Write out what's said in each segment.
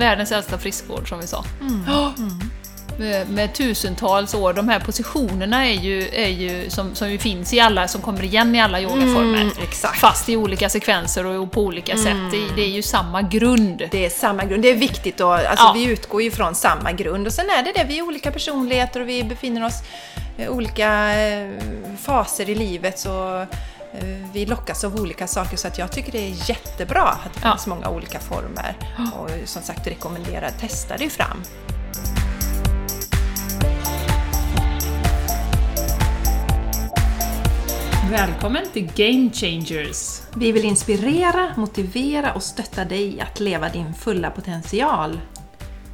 världens äldsta friskvård som vi sa. Med, med tusentals år. De här positionerna är ju, är ju som, som ju finns i alla, som kommer igen i alla yogaformer. Mm, exakt. Fast i olika sekvenser och på olika sätt. Det, det är ju samma grund. Det är samma grund. Det är viktigt då. Alltså, Ja. Vi utgår ju från samma grund. Och sen är det det, vi är olika personligheter och vi befinner oss i olika eh, faser i livet. Så vi lockas av olika saker. Så att jag tycker det är jättebra att det Ja. finns många olika former. Och som sagt rekommenderar, testa dig fram. Välkommen till Game Changers! Vi vill inspirera, motivera och stötta dig att leva din fulla potential.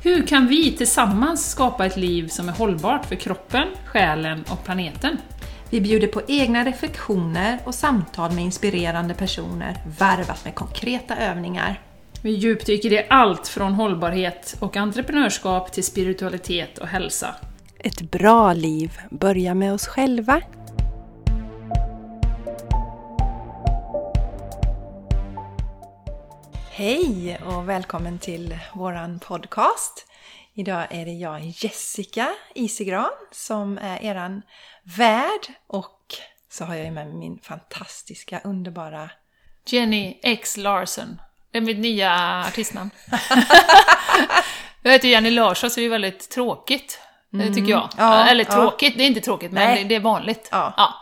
Hur kan vi tillsammans skapa ett liv som är hållbart för kroppen, själen och planeten? Vi bjuder på egna reflektioner och samtal med inspirerande personer varvat med konkreta övningar. Vi djupdyker i allt från hållbarhet och entreprenörskap till spiritualitet och hälsa. Ett bra liv börjar med oss själva. Hej och välkommen till våran podcast. Idag är det jag, Jessica Isigran, som är eran värd och så har jag ju med mig min fantastiska, underbara Jenny X Larsen. Det är mitt nya artistnamn. jag heter Jenny Larsson så det är väldigt tråkigt. Det tycker jag. Ja, Eller ja. tråkigt, det är inte tråkigt men Nej. det, det är vanligt. Ja.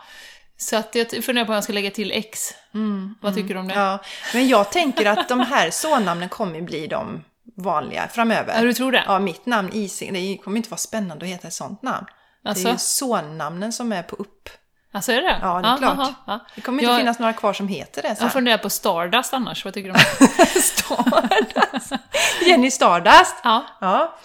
Så att jag funderar på om jag ska lägga till X. Vad tycker du om det? Ja, men jag tänker att de här sonnamnen kommer bli de vanliga framöver. Ja, du tror det? Ja, mitt namn Ising, det kommer inte vara spännande att heta ett sånt namn. Det är Alltså? sonnamnen som är på upp. Alltså är det det? Ja, det är klart. aha, ja. Det kommer inte jag, finnas några kvar som heter det sen. Jag funderar på Stardust annars, vad tycker du om det? Stardust. Jenny Stardust. Ja, Ja.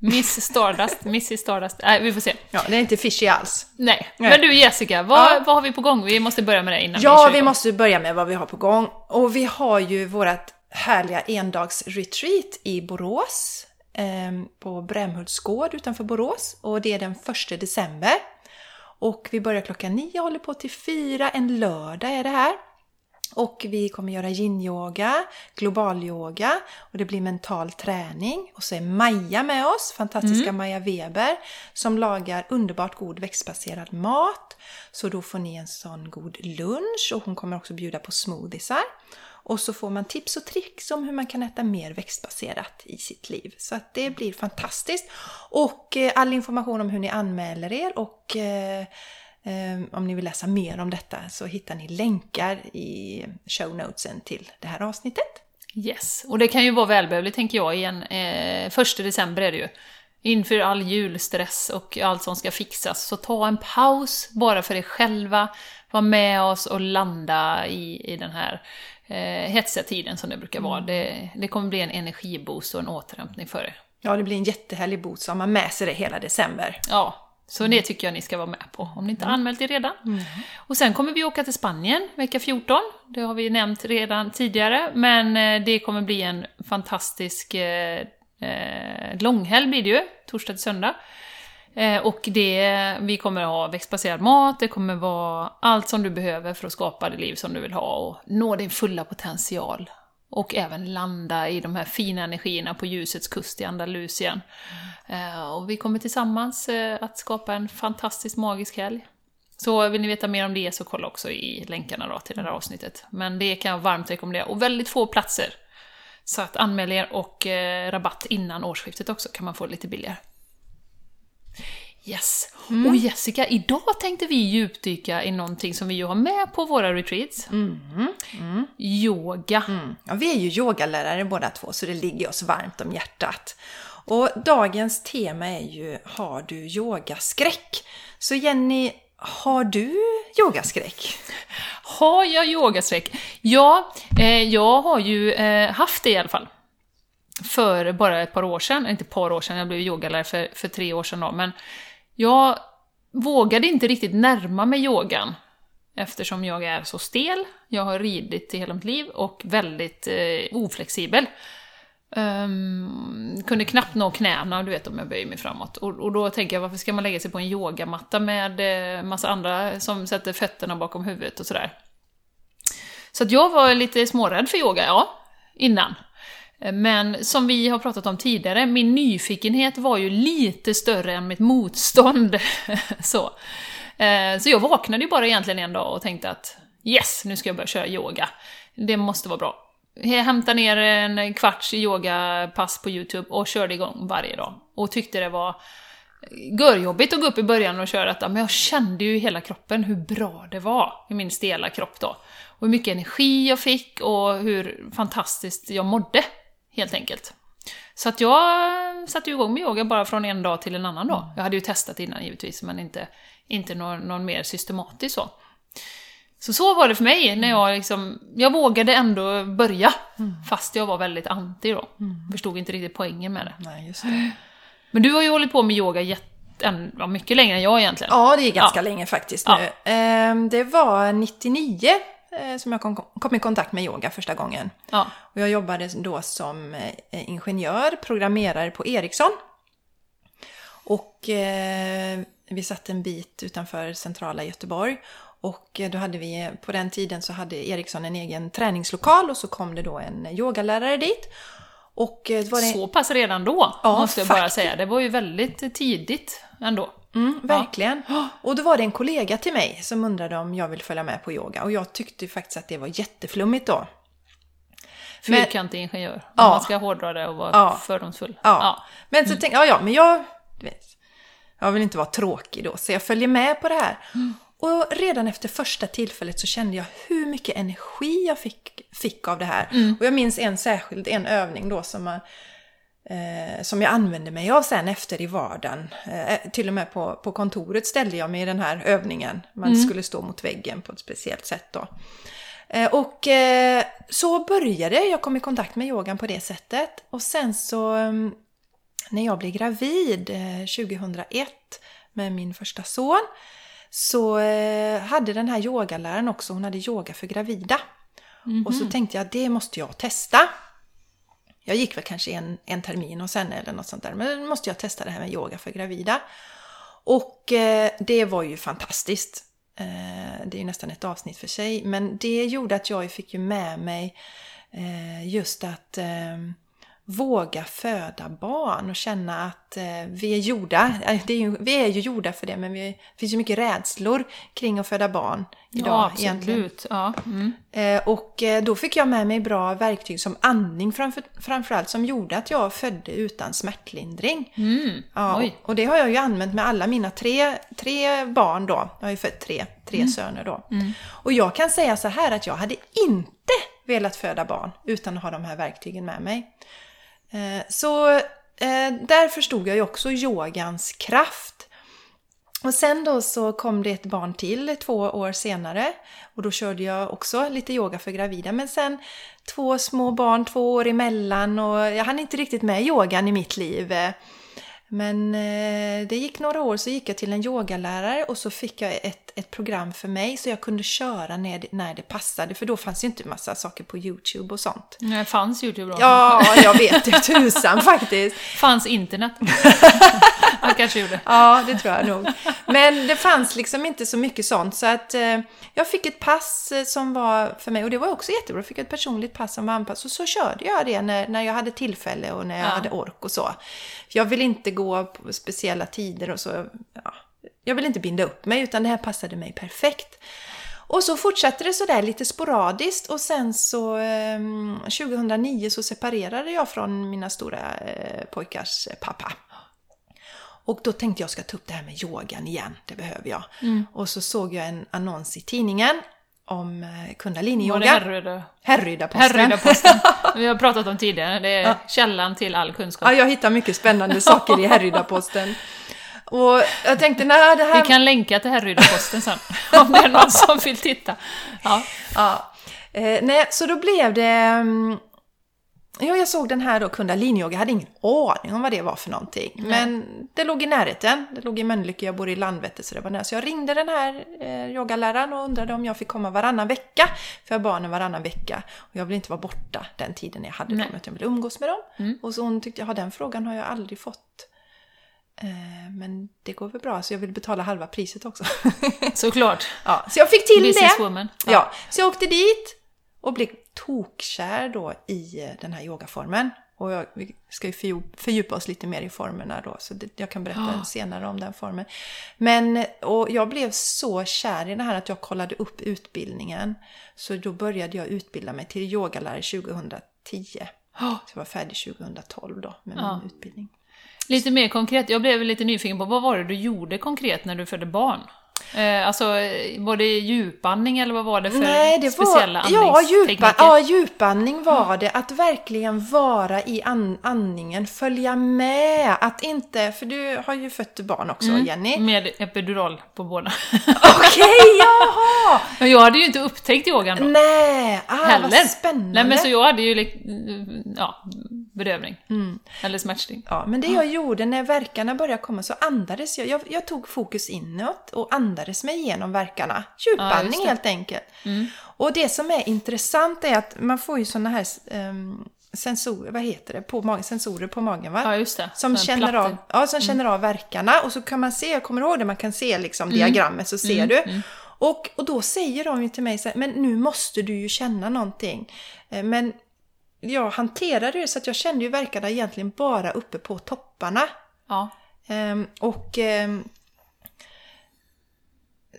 Miss Stardust, Missy Stardust. Nej, vi får se. ja, det är inte fishy alls. Nej. Nej. Men du Jessica, vad, Ja. vad har vi på gång? Vi måste börja med det innan Ja, vi igång. måste börja med vad vi har på gång. Och vi har ju vårt härliga endagsretreat i Borås. Eh, på Brämhults gård utanför Borås. Och det är den 1 december. Och vi börjar klockan nio och håller på till fyra. En lördag är det här. Och vi kommer göra yin-yoga, global-yoga och det blir mental träning. Och så är Maja med oss, fantastiska Maja Weber, som lagar underbart god växtbaserad mat. Så då får ni en sån god lunch och hon kommer också bjuda på smoothiesar. Och så får man tips och tricks om hur man kan äta mer växtbaserat i sitt liv. Så att det blir fantastiskt. Och eh, all information om hur ni anmäler er och eh, eh, Om ni vill läsa mer om detta så hittar ni länkar i show notesen till det här avsnittet. Yes, och det kan ju vara välbehövligt tänker jag igen. Eh, första december är det ju. Inför all julstress och allt som ska fixas. Så ta en paus bara för er själva. Var med oss och landa i, i den här eh, hetsiga tiden som det brukar vara. Det, det kommer bli en energiboost och en återhämtning för er. Ja, det blir en jättehärlig bot så har man med sig det hela december. Ja, så det tycker jag ni ska vara med på, om ni inte har anmält er redan. Och sen kommer vi åka till Spanien vecka 14, det har vi nämnt redan tidigare, men eh, det kommer bli en fantastisk eh, eh, långhelg blir det ju, torsdag till söndag. Eh, och det, vi kommer ha växtbaserad mat, det kommer vara allt som du behöver för att skapa det liv som du vill ha och nå din fulla potential. Och även landa i de här fina energierna på ljusets kust i Andalusien. Eh, och vi kommer tillsammans eh, att skapa en fantastisk magisk helg. Så vill ni veta mer om det så kolla också i länkarna då till det här avsnittet. Men det kan jag varmt rekommendera. Och väldigt få platser. Så att anmäl er och eh, rabatt innan årsskiftet också kan man få lite billigare. Yes. Och Jessica, idag tänkte vi djupdyka i någonting som vi ju har med på våra retreats. Yoga. Ja, vi är ju yogalärare båda två så det ligger oss varmt om hjärtat. Och dagens tema är ju Har du yogaskräck? Så Jenny, har du yogaskräck? Har jag yogaskräck? Ja, eh, jag har ju eh, haft det i alla fall. För bara ett par år sedan, inte ett par år sedan, jag blev yogalärare för, för tre år sedan då, men jag vågade inte riktigt närma mig yogan. Eftersom jag är så stel, jag har ridit i hela mitt liv och väldigt eh, oflexibel. Um, kunde knappt nå knäna, du vet om jag böjer mig framåt. Och, och då tänker jag, varför ska man lägga sig på en yogamatta med eh, massa andra som sätter fötterna bakom huvudet och sådär. Så att jag var lite smårädd för yoga, ja, innan. Men som vi har pratat om tidigare, min nyfikenhet var ju lite större än mitt motstånd. så. Eh, så jag vaknade ju bara egentligen en dag och tänkte att yes, nu ska jag börja köra yoga. Det måste vara bra. Jag hämtade ner en kvarts yogapass på YouTube och körde igång varje dag. Och tyckte det var görjobbigt att gå upp i början och köra detta, men jag kände ju i hela kroppen hur bra det var i min stela kropp då. Och hur mycket energi jag fick och hur fantastiskt jag mådde, helt enkelt. Så att jag satte igång med yoga bara från en dag till en annan dag. Jag hade ju testat innan givetvis, men inte, inte någon, någon mer systematiskt så. Så så var det för mig när jag liksom, jag vågade ändå börja, fast jag var väldigt anti då. Förstod inte riktigt poängen med det. Nej, just det. Men du har ju hållit på med yoga jätte, ja, mycket längre än jag egentligen. Ja, det är ganska Ja. länge faktiskt Ja. nu. Ehm, Det var 99 eh, som jag kom, kom i kontakt med yoga första gången. Ja. Och jag jobbade då som eh, ingenjör, programmerare på Ericsson. Och eh, vi satt en bit utanför centrala Göteborg. Och eh, då hade vi, på den tiden så hade Ericsson en egen träningslokal och så kom det då en yogalärare dit. Och eh, det Så pass redan då, Ja, måste jag bara faktiskt. säga. Det var ju väldigt tidigt ändå. Mm, verkligen. Och då var det en kollega till mig som undrade om jag ville följa med på yoga. Och jag tyckte faktiskt att det var jätteflummigt då. Fyrkantig ingenjör, om Ja. man ska hårdra det och vara Ja. fördomsfull. Ja. Men så tänkte jag, ja, ja, men jag, vet, jag vill inte vara tråkig då, så jag följer med på det här. Och redan efter första tillfället så kände jag hur mycket energi jag fick, fick av det här. Och jag minns en särskild, en övning då som, man, eh, som jag använde mig av sen efter i vardagen. Eh, till och med på, på kontoret ställde jag mig i den här övningen. Man skulle stå mot väggen på ett speciellt sätt då. Eh, Och eh, så började jag komma i kontakt med yogan på det sättet. Och sen så mm, när jag blev gravid eh, 2001 med min första son så eh, hade den här yogaläraren också, hon hade yoga för gravida. Och så tänkte jag det måste jag testa. Jag gick väl kanske en, en termin och sen eller något sånt där. Men då måste jag testa det här med yoga för gravida. Och eh, det var ju fantastiskt. Eh, det är ju nästan ett avsnitt för sig. Men det gjorde att jag fick ju med mig eh, just att eh, våga föda barn och känna att eh, vi är gjorda. eh, är ju, vi är ju gjorda för det men vi, det finns ju mycket rädslor kring att föda barn idag ja, egentligen. absolut. Ja. Mm. Eh, och då fick jag med mig bra verktyg som andning framför, framförallt som gjorde att jag födde utan smärtlindring. Mm. Ja, Oj. och det har jag ju använt med alla mina tre, tre barn då. Jag har ju fött tre, tre Mm. söner då. Och jag kan säga så här att jag hade inte velat föda barn utan att ha de här verktygen med mig. Eh, så eh, där förstod jag ju också yogans kraft. Och sen då så kom det ett barn till två år senare och då körde jag också lite yoga för gravida. Men sen två små barn, två år emellan och jag hann inte riktigt med yogan i mitt liv. Men eh, det gick några år så gick jag till en yogalärare och så fick jag ett, ett program för mig så jag kunde köra när det, när det passade för då fanns ju inte massa saker på Youtube och sånt. Det fanns Youtube då. Ja, jag vet det tusan faktiskt. Fanns internet. jag kanske gjorde. Ja, det tror jag nog. Men det fanns liksom inte så mycket sånt så att eh, jag fick ett pass eh, som var för mig och det var också jättebra. Jag fick ett personligt pass som var anpassat och så körde jag det när, när jag hade tillfälle och när jag Ja. hade ork och så. Jag vill inte gå på speciella tider och så. Ja, jag vill inte binda upp mig utan det här passade mig perfekt. Och så fortsatte det sådär lite sporadiskt och sen så eh, 2009 så separerade jag från mina stora eh, pojkars pappa. Och då tänkte jag ska ta upp det här med yogan igen, det behöver jag. Och så såg jag en annons i tidningen om eh, Var det kundalini-yoga. Härryda? Härryda-posten. Härryda-posten. Vi har pratat om tidigare. Det är källan till all kunskap. Ja, jag hittar mycket spännande saker i Härryda-posten. Och jag tänkte, nej det här... Vi kan länka till Härryda-posten sen, om det är någon som vill titta. Ja. Ja. Eh, nej, så då blev det... mm, Ja, jag såg den här då, kundalini-yoga. Jag hade ingen aning om vad det var för någonting. Men det låg i närheten. Det låg i Mölnlycke, jag bor i Landvetter så det var nära. Så jag ringde den här eh, yogaläraren och undrade om jag fick komma varannan vecka. För jag har barnen varannan vecka. Och jag vill inte vara borta den tiden jag hade Nej. dem, utan jag ville umgås med dem. Och så hon tyckte, ja den frågan har jag aldrig fått. Eh, men det går väl bra, så jag vill betala halva priset också. Såklart. ja, så jag fick till det. Businesswoman. Ja. så jag åkte dit och blev tokkär då i eh, den här yogaformen. Och jag, vi ska ju fördjup- fördjupa oss lite mer i formerna då, så det, jag kan berätta Ja. senare om den formen. Men, och jag blev så kär i det här att jag kollade upp utbildningen. Så då började jag utbilda mig till yogalärare 2010. Ja. Så jag var färdig 2012 då med Ja. min utbildning. Lite mer konkret, jag blev lite nyfiken på vad var det du gjorde konkret när du födde barn? Eh, alltså, var det djupandning eller vad var det för Nej, det speciella var, ja, djupa, ja, djupandning var det. Att verkligen vara i an, andningen, följa med. Att inte, för du har ju fött barn också Mm. Jenny. Med epidural på båda. Okej, jaha! Men jag hade ju inte upptäckt yogan då. Nej, ah, Heller. vad spännande. Nej men så jag hade ju ja, bedövning. Mm. Eller smärtstillning. Ja, men det jag gjorde när verkarna började komma så andades jag. Jag, jag tog fokus inåt och andades mig igenom verkarna. Ja, Djupandning det. helt enkelt. Mm. Och det som är intressant är att man får ju såna här um, sensorer, vad heter det, på magen, sensorer på magen va? Ja, just det. Som Sån känner, plattor. av, ja, som känner av verkarna och så kan man se, jag kommer ihåg det, man kan se liksom diagrammet så ser du. Och, och då säger de ju till mig så här, men nu måste du ju känna någonting. Eh, Men jag hanterade det så att jag kände ju verkarna egentligen bara uppe på topparna. Ja. Ehm, och ehm,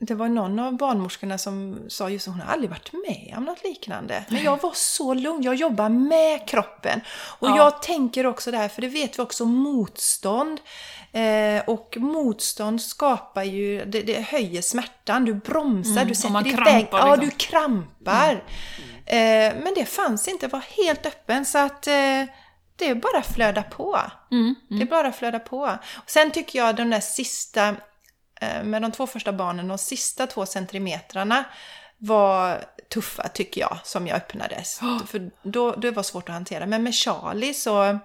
det var någon av barnmorskorna som sa just att hon har aldrig varit med om något liknande. Men jag var så lugn, jag jobbar med kroppen. Och Ja. jag tänker också där, för det vet vi också, motstånd. Eh, och motstånd skapar ju, det, det höjer smärtan, du bromsar, Mm, du sätter iväg. krampar Ja, liksom. du krampar. Eh, men det fanns inte, var helt öppen så att eh, det bara flödar på. Mm. Det bara flödar på. Och sen tycker jag de där sista, med de två första barnen, de sista två centimetrarna var tuffa tycker jag, som jag öppnades. För då, då var svårt att hantera. Men med Charlie så,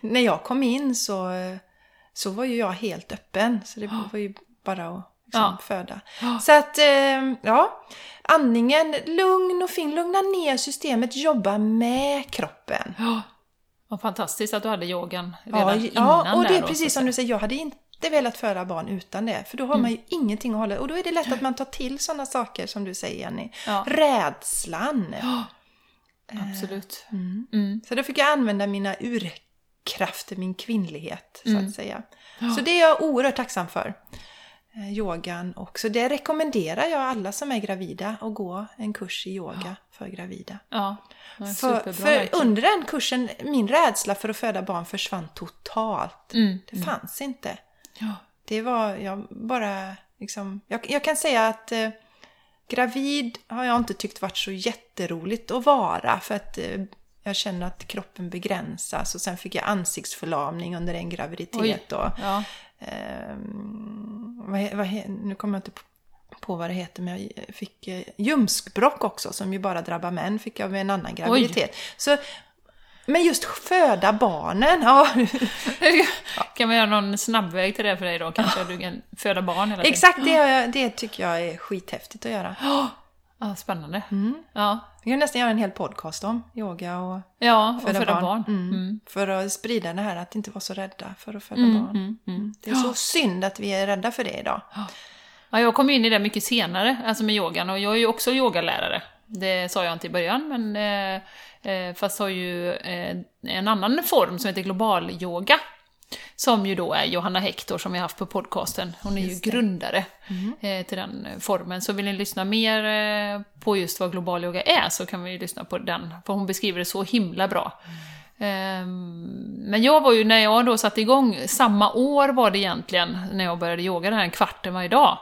när jag kom in så, så var ju jag helt öppen. Så det var ju bara att liksom Ja. föda. Så att, eh, ja. Andningen, lugn och fin. Lugna ner systemet, jobba med kroppen. Ja. Vad fantastiskt att du hade yogan redan Ja, innan ja och det är precis som du säger, jag hade inte velat föda barn utan det. För då har man ju ingenting att hålla Och då är det lätt att man tar till sådana saker som du säger Jenny. Ja. Rädslan. säga. Absolut. Mm. Mm. Så då fick jag använda mina urkrafter, min kvinnlighet så Mm. att säga. Så det är jag oerhört tacksam för. Eh, Yogan och så det rekommenderar jag alla som är gravida att gå en kurs i yoga för gravida. Ja, För, för under den kursen, min rädsla för att föda barn försvann totalt. Mm. Det fanns inte. Ja. Det var, jag bara liksom, jag, jag kan säga att eh, gravid har jag inte tyckt varit så jätteroligt att vara för att eh, jag känner att kroppen begränsas och sen fick jag ansiktsförlamning under en graviditet och Ja. ehm, vad, vad, nu kommer jag inte på, på vad det heter men jag fick eh, ljumskbråck också som ju bara drabbar män fick jag med en annan graviditet. Så, men just föda barnen, ja. Kan vi göra någon snabbväg till det för dig då? Kanske du kan föda barn hela tiden? Exakt, det, det tycker jag är skithäftigt att göra. Ja, spännande. Mm. Ja. Vi kan nästan göra en hel podcast om yoga och Ja, och föda, föda, barn. barn. Mm. Mm. För att sprida det här att inte vara så rädda för att föda Mm, barn. mm, mm. Det är så synd att vi är rädda för det idag. Ja, jag kom in i det mycket senare, alltså med yogan, och jag är ju också yogalärare. Det sa jag inte i början, men eh, eh, fast har ju eh, en annan form som heter global yoga. Som ju då är Johanna Hector som vi har haft på podcasten. Hon är ju Just det. grundare eh, till den eh, formen. Så vill ni lyssna mer eh, på just vad global yoga är så kan vi ju lyssna på den. För hon beskriver det så himla bra. Ehm, Men jag var ju, när jag då satte igång, samma år var det egentligen, när jag började yoga den här kvarten varje dag.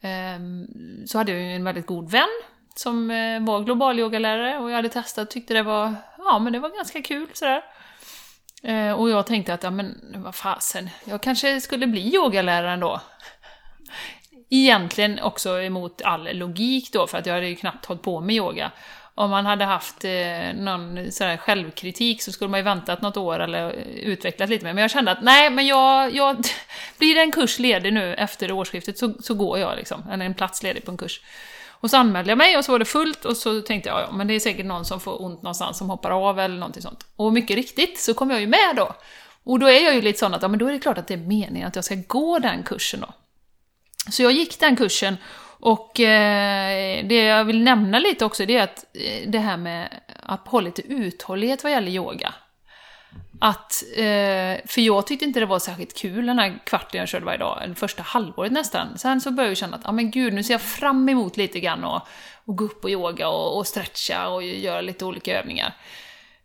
Ehm, Så hade jag ju en väldigt god vän som var global yogalärare och jag hade testat och tyckte det var, ja men det var ganska kul sådär. Eh, Och jag tänkte att, ja men vad fasen, jag kanske skulle bli yogalärare ändå. Egentligen också emot all logik då, för att jag hade ju knappt hållit på med yoga. Om man hade haft eh, någon sån självkritik så skulle man ju väntat något år eller utvecklat lite mer. Men jag kände att nej, men jag, jag blir det en kurs ledig nu efter årsskiftet så, så går jag liksom, eller en plats ledig på en kurs. Och så anmälde jag mig och så var det fullt och så tänkte jag, ja men det är säkert någon som får ont någonstans som hoppar av eller någonting sånt. Och mycket riktigt så kom jag ju med då. Och då är jag ju lite sån att, ja men då är det klart att det är meningen att jag ska gå den kursen då. Så jag gick den kursen Och eh, det jag vill nämna lite också, det är att eh, det här med att ha lite uthållighet vad gäller yoga. Att, eh, för jag tyckte inte det var särskilt kul den här kvarten jag körde varje dag, eller första halvåret nästan. Sen så började jag känna att, ja ah, men gud, nu ser jag fram emot lite grann och, och gå upp och yoga och, och stretcha och göra lite olika övningar.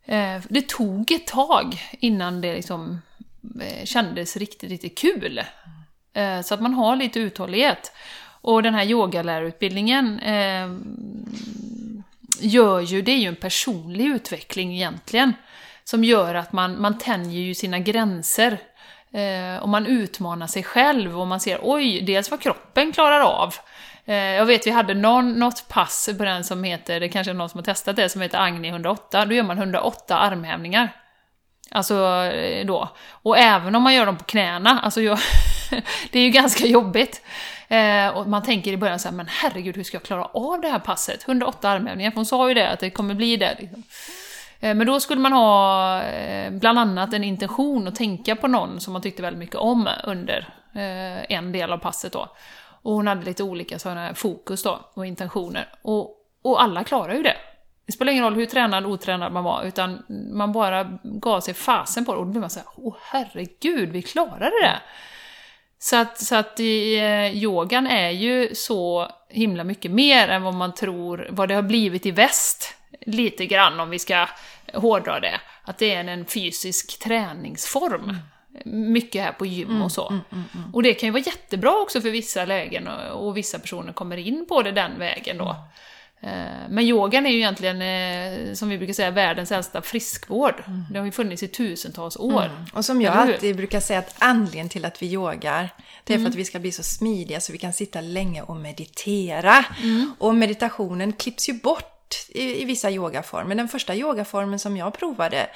Eh, det tog ett tag innan det liksom eh, kändes riktigt, riktigt kul. Eh, så att man har lite uthållighet. Och den här yogalärarutbildningen eh, gör ju, det är ju en personlig utveckling egentligen. Som gör att man, man tänjer ju sina gränser. Eh, och man utmanar sig själv och man ser oj, dels vad kroppen klarar av. Eh, jag vet vi hade någon, något pass på den som heter, det kanske är någon som har testat det, som heter Agni 108. Då gör man 108 armhävningar. Alltså eh, då. Och även om man gör dem på knäna, alltså jag, det är ju ganska jobbigt. Eh, och man tänker i början så här, men herregud hur ska jag klara av det här passet? 108 armhävningar, för hon sa ju det, att det kommer bli det. Liksom. Eh, men då skulle man ha eh, bland annat en intention och tänka på någon som man tyckte väldigt mycket om under eh, en del av passet då. Och hon hade lite olika sådana fokus då, och intentioner. Och, och alla klarar ju det. Det spelar ingen roll hur tränad och otränad man var, utan man bara gav sig fasen på det. Och då blir man såhär, åh herregud, vi klarade det! Så att, så att i, eh, yogan är ju så himla mycket mer än vad man tror, vad det har blivit i väst. Lite grann om vi ska hårdra det. Att det är en fysisk träningsform. Mm. Mycket här på gym mm, och så. Mm, mm, mm, och det kan ju vara jättebra också för vissa lägen och, och vissa personer kommer in på det den vägen då. Mm. Eh, men yogan är ju egentligen, eh, som vi brukar säga, världens äldsta friskvård. Mm. Det har ju funnits i tusentals år. Mm. Och som jag alltid brukar säga att anledningen till att vi yogar, det är mm. för att vi ska bli så smidiga så vi kan sitta länge och meditera. Mm. Och meditationen klipps ju bort i, i vissa yogaformer. Den första yogaformen som jag provade,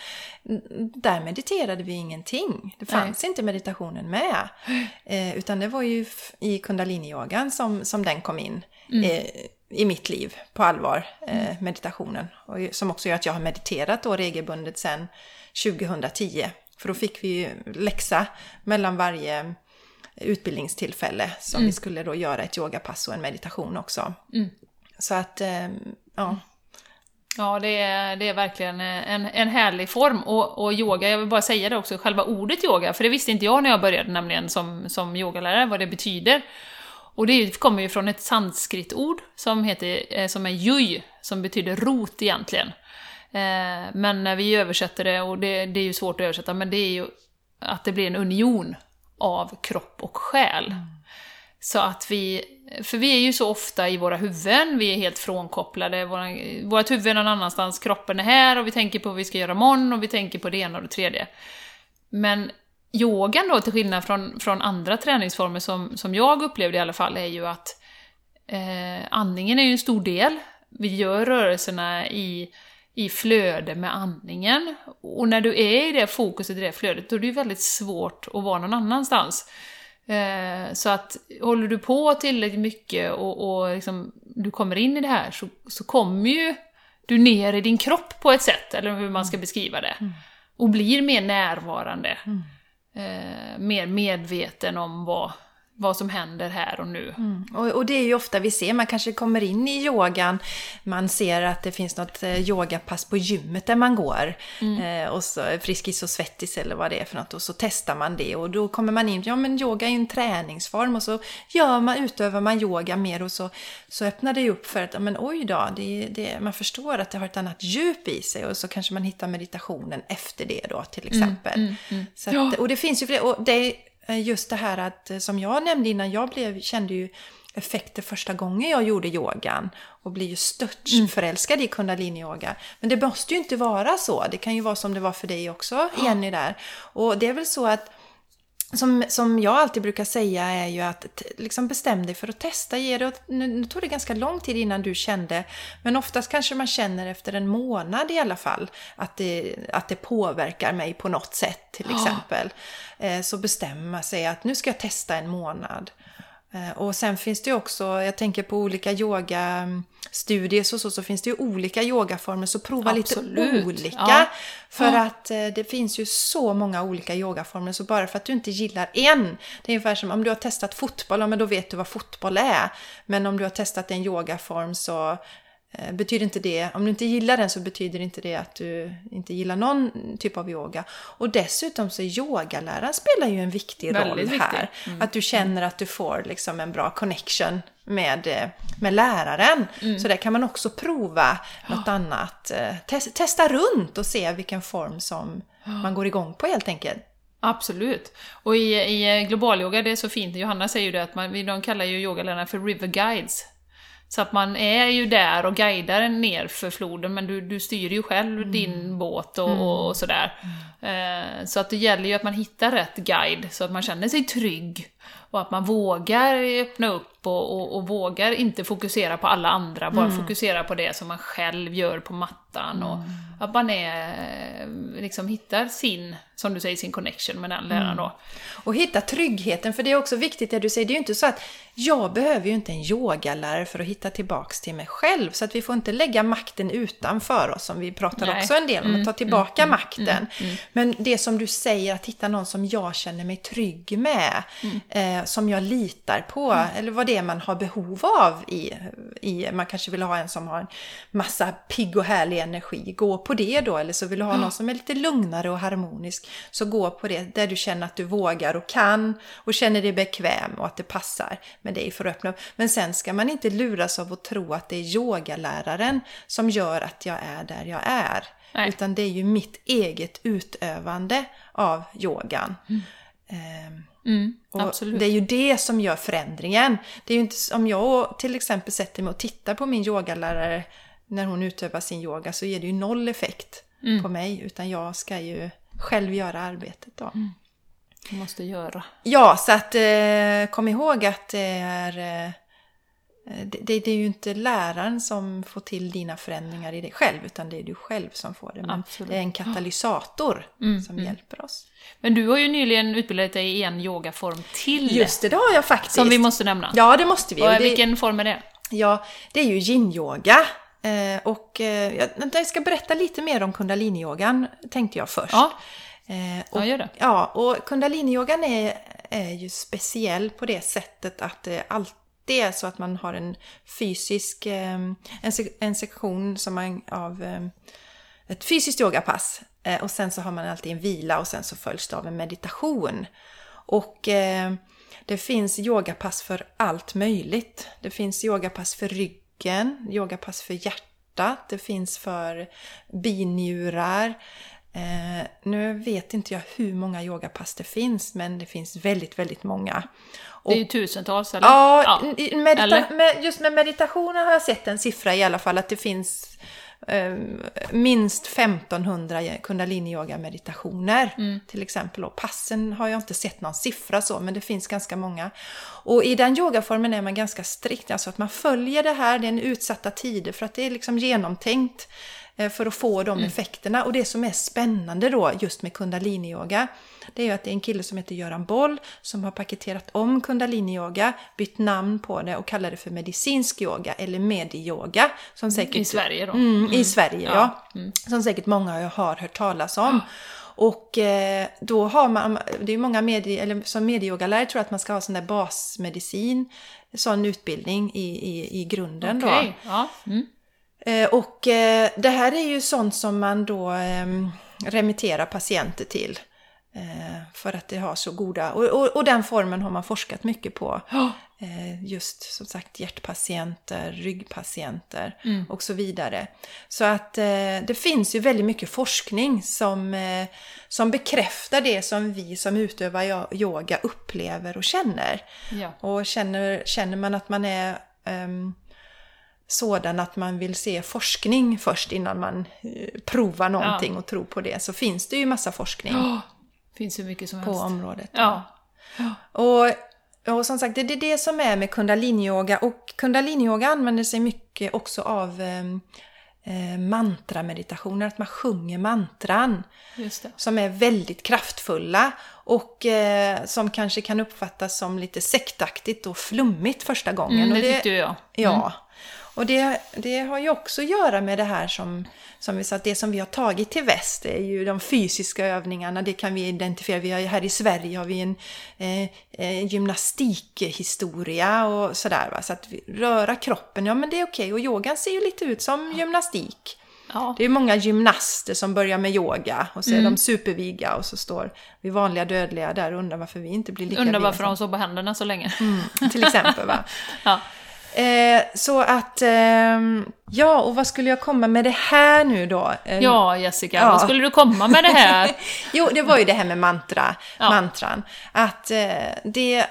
där mediterade vi ingenting. Det fanns Nej. inte meditationen med. Eh, utan det var ju i kundalini-yogan som, som den kom in. Mm. Eh, i mitt liv på allvar, eh, mm. meditationen. Och som också gör att jag har mediterat då regelbundet sedan 2010. För då fick vi ju läxa mellan varje utbildningstillfälle som mm. vi skulle då göra ett yogapass och en meditation också. Mm. Så att, eh, ja. Ja, det är, det är verkligen en, en härlig form. Och, och yoga, jag vill bara säga det också, själva ordet yoga, för det visste inte jag när jag började nämligen som, som yogalärare, vad det betyder. Och det kommer ju från ett sanskritord som, heter, eh, som är yuj, som betyder rot egentligen. Eh, men när vi översätter det, och det, det är ju svårt att översätta, men det är ju att det blir en union av kropp och själ. Mm. Så att vi, för vi är ju så ofta i våra huvuden, vi är helt frånkopplade, våra, vårt huvud är någon annanstans, kroppen är här och vi tänker på vad vi ska göra imorgon och vi tänker på det ena och det tredje. Men yogan då, till skillnad från, från andra träningsformer som, som jag upplevde i alla fall, är ju att eh, andningen är ju en stor del. Vi gör rörelserna i, i flöde med andningen. Och när du är i det fokuset, i det flödet, då är det ju väldigt svårt att vara någon annanstans. Eh, så att håller du på tillräckligt mycket och, och liksom, du kommer in i det här så, så kommer ju du ner i din kropp på ett sätt, eller hur man ska beskriva det. Mm. Och blir mer närvarande. Mm eh, mer medveten om vad, vad som händer här och nu. Mm. Och, och, det är ju ofta vi ser, man kanske kommer in i yogan, man ser att det finns något eh, yogapass på gymmet där man går. Mm. Eh, och så Friskis och Svettis eller vad det är för något. Och så testar man det och då kommer man in, ja men yoga är ju en träningsform och så gör man, utövar man yoga mer och så, så öppnar det upp för att, men oj då, det, det, man förstår att det har ett annat djup i sig och så kanske man hittar meditationen efter det då till mm, exempel. Mm, mm, så att, ja. Och det finns ju fler, och det just det här att, eh, som jag nämnde innan, jag blev, kände ju effekter första gången jag gjorde yogan och blir ju störtförälskad mm. i kundalini-yoga. Men det måste ju inte vara så. Det kan ju vara som det var för dig också, Jenny, där. Och det är väl så att som, som jag alltid brukar säga är ju att liksom bestäm dig för att testa. Ge det, nu, nu tog det ganska lång tid innan du kände, men oftast kanske man känner efter en månad i alla fall att det, att det påverkar mig på något sätt till exempel. Eh, så bestämma sig att nu ska jag testa en månad. Eh, Och sen finns det ju också, jag tänker på olika yogastudier och så, så finns det ju olika yogaformer, så prova Absolut. lite olika. Ja. För Ja. att eh, det finns ju så många olika yogaformer, så bara för att du inte gillar en, det är ungefär som om du har testat fotboll, ja men då vet du vad fotboll är. Men om du har testat en yogaform så betyder inte det, om du inte gillar den så betyder inte det att du inte gillar någon typ av yoga. Och dessutom så yogaläraren spelar ju en viktig roll Väldigt här. viktig. Att du känner att du får liksom en bra connection med, eh, med läraren. Så där kan man också prova något annat. Eh, tes- testa runt och se vilken form som man går igång på helt enkelt. Absolut. Och i, i globalyoga, det är så fint, Johanna säger ju det att man, de kallar ju yogalärarna för river guides. Så att man är ju där och guidar ner för floden, men du, du styr ju själv din båt och, och, och sådär. Eh, så att det gäller ju att man hittar rätt guide, så att man känner sig trygg. Och att man vågar öppna upp och, och, och vågar inte fokusera på alla andra, bara fokusera på det som man själv gör på mattan. Och att man är, liksom hittar sin, som du säger, sin connection med den läraren då. Och hitta tryggheten, för det är också viktigt det du säger. Det är ju inte så att jag behöver ju inte en yogalärare för att hitta tillbaks till mig själv. Så att vi får inte lägga makten utanför oss, som vi pratar Nej. också en del om, att ta tillbaka makten. Men det som du säger, att hitta någon som jag känner mig trygg med, eh, som jag litar på, eller vad det är man har behov av i, i, man kanske vill ha en som har en massa pigg och härlig energi, gå på det då, eller så vill du ha någon som är lite lugnare och harmonisk, så gå på det där du känner att du vågar och kan och känner dig bekväm och att det passar med dig för att öppna upp. Men sen ska man inte luras av att tro att det är yogaläraren som gör att jag är där jag är. Nej. Utan det är ju mitt eget utövande av yogan. Mm, och absolut. Det är ju det som gör förändringen. Det är inte om jag till exempel sätter mig och tittar på min yogalärare när hon utövar sin yoga så ger det ju noll effekt Mm. på mig. Utan jag ska ju själv göra arbetet då. Du måste göra. Ja, så att eh, kom ihåg att det är... Eh, det, det, det är ju inte läraren som får till dina förändringar i dig själv, utan det är du själv som får det. Men Absolut. det är en katalysator Mm, som hjälper oss. Men du har ju nyligen utbildat dig i en yogaform till. Just det, det har jag faktiskt. Som vi måste nämna. Ja, det måste vi. Och Och det, vilken form är det? Ja, det är ju yin-yoga. Eh, och eh, jag, ska berätta lite mer om kundalini-yogan, tänkte jag först. Ja, och, ja gör det. Ja, och kundalini-yogan är, är ju speciell på det sättet att det alltid det är så att man har en fysisk, ehm, en, en sektion som man, av ehm, ett fysiskt yogapass. Eh, och sen så har man alltid en vila och sen så följs det av en meditation. Och ehm, det finns yogapass för allt möjligt. Det finns yogapass för ryggen, yogapass för hjärtat, det finns för binjurar. Eh, nu vet inte jag hur många yogapass det finns, men det finns väldigt, väldigt många. Det är ju tusentals, eller? Ja, i medita- med, just med meditationen har jag sett en siffra i alla fall att det finns eh, minst 1500 kundalini-yoga-meditationer. Mm. Till exempel. Och passen har jag inte sett någon siffra så, men det finns ganska många. Och i den yogaformen är man ganska strikt, alltså att man följer det här, det är en utsatta tider för att det är liksom genomtänkt för att få de effekterna. Och det som är spännande då just med kundalini-yoga, det är ju att det är en kille som heter Göran Boll som har paketerat om kundalini-yoga, bytt namn på det och kallar det för medicinsk yoga eller medi-yoga. Som säkert, I Sverige då? Mm, I Sverige, ja. Ja. Som säkert många har hört talas om. Och eh, då har man, det är många medie, eller som medieyogalärare tror att man ska ha sån där basmedicin, sån utbildning i, i, i grunden då. Okej, ja. Mm. Eh, Och eh, det här är ju sånt som man då eh, remitterar patienter till. Eh, För att det har så goda, och, och, och den formen har man forskat mycket på. Just som sagt hjärtpatienter, ryggpatienter och så vidare. Så att det finns ju väldigt mycket forskning som, som bekräftar det som vi som utövar yo- yoga upplever och känner. Ja. Och känner, känner man att man är ehm, sådan att man vill se forskning först innan man eh, provar någonting och tror på det, så finns det ju massa forskning Åh, finns hur mycket som på helst. området. Ja. Och, och som sagt, det är det som är med kundaliniyoga. Och kundaliniyoga använder sig mycket också av ehm, eh, mantrameditationer, att man sjunger mantran. Det. Som är väldigt kraftfulla och eh, som kanske kan uppfattas som lite sektaktigt och flummigt första gången. Mm, och det tyckte jag. Ja. Och det, det har ju också att göra med det här som, som vi sa, att det som vi har tagit till väst är ju de fysiska övningarna, det kan vi identifiera. Vi har, här i Sverige har vi en eh, eh, gymnastikhistoria och sådär. Va? Så att vi, röra kroppen, ja men det är okej. Och yogan ser ju lite ut som gymnastik. Ja. Det är många gymnaster som börjar med yoga och så är de superviga och så står vi vanliga dödliga där och undrar varför vi inte blir lika Undrar varför de såg på händerna så länge. som- Till exempel va. Ja. Eh, så att, ehm, ja och vad skulle jag komma med det här nu då? Eh, ja, Jessica, Ja. vad skulle du komma med det här? Jo, det var ju det här med mantra, Ja. mantran. Att eh, det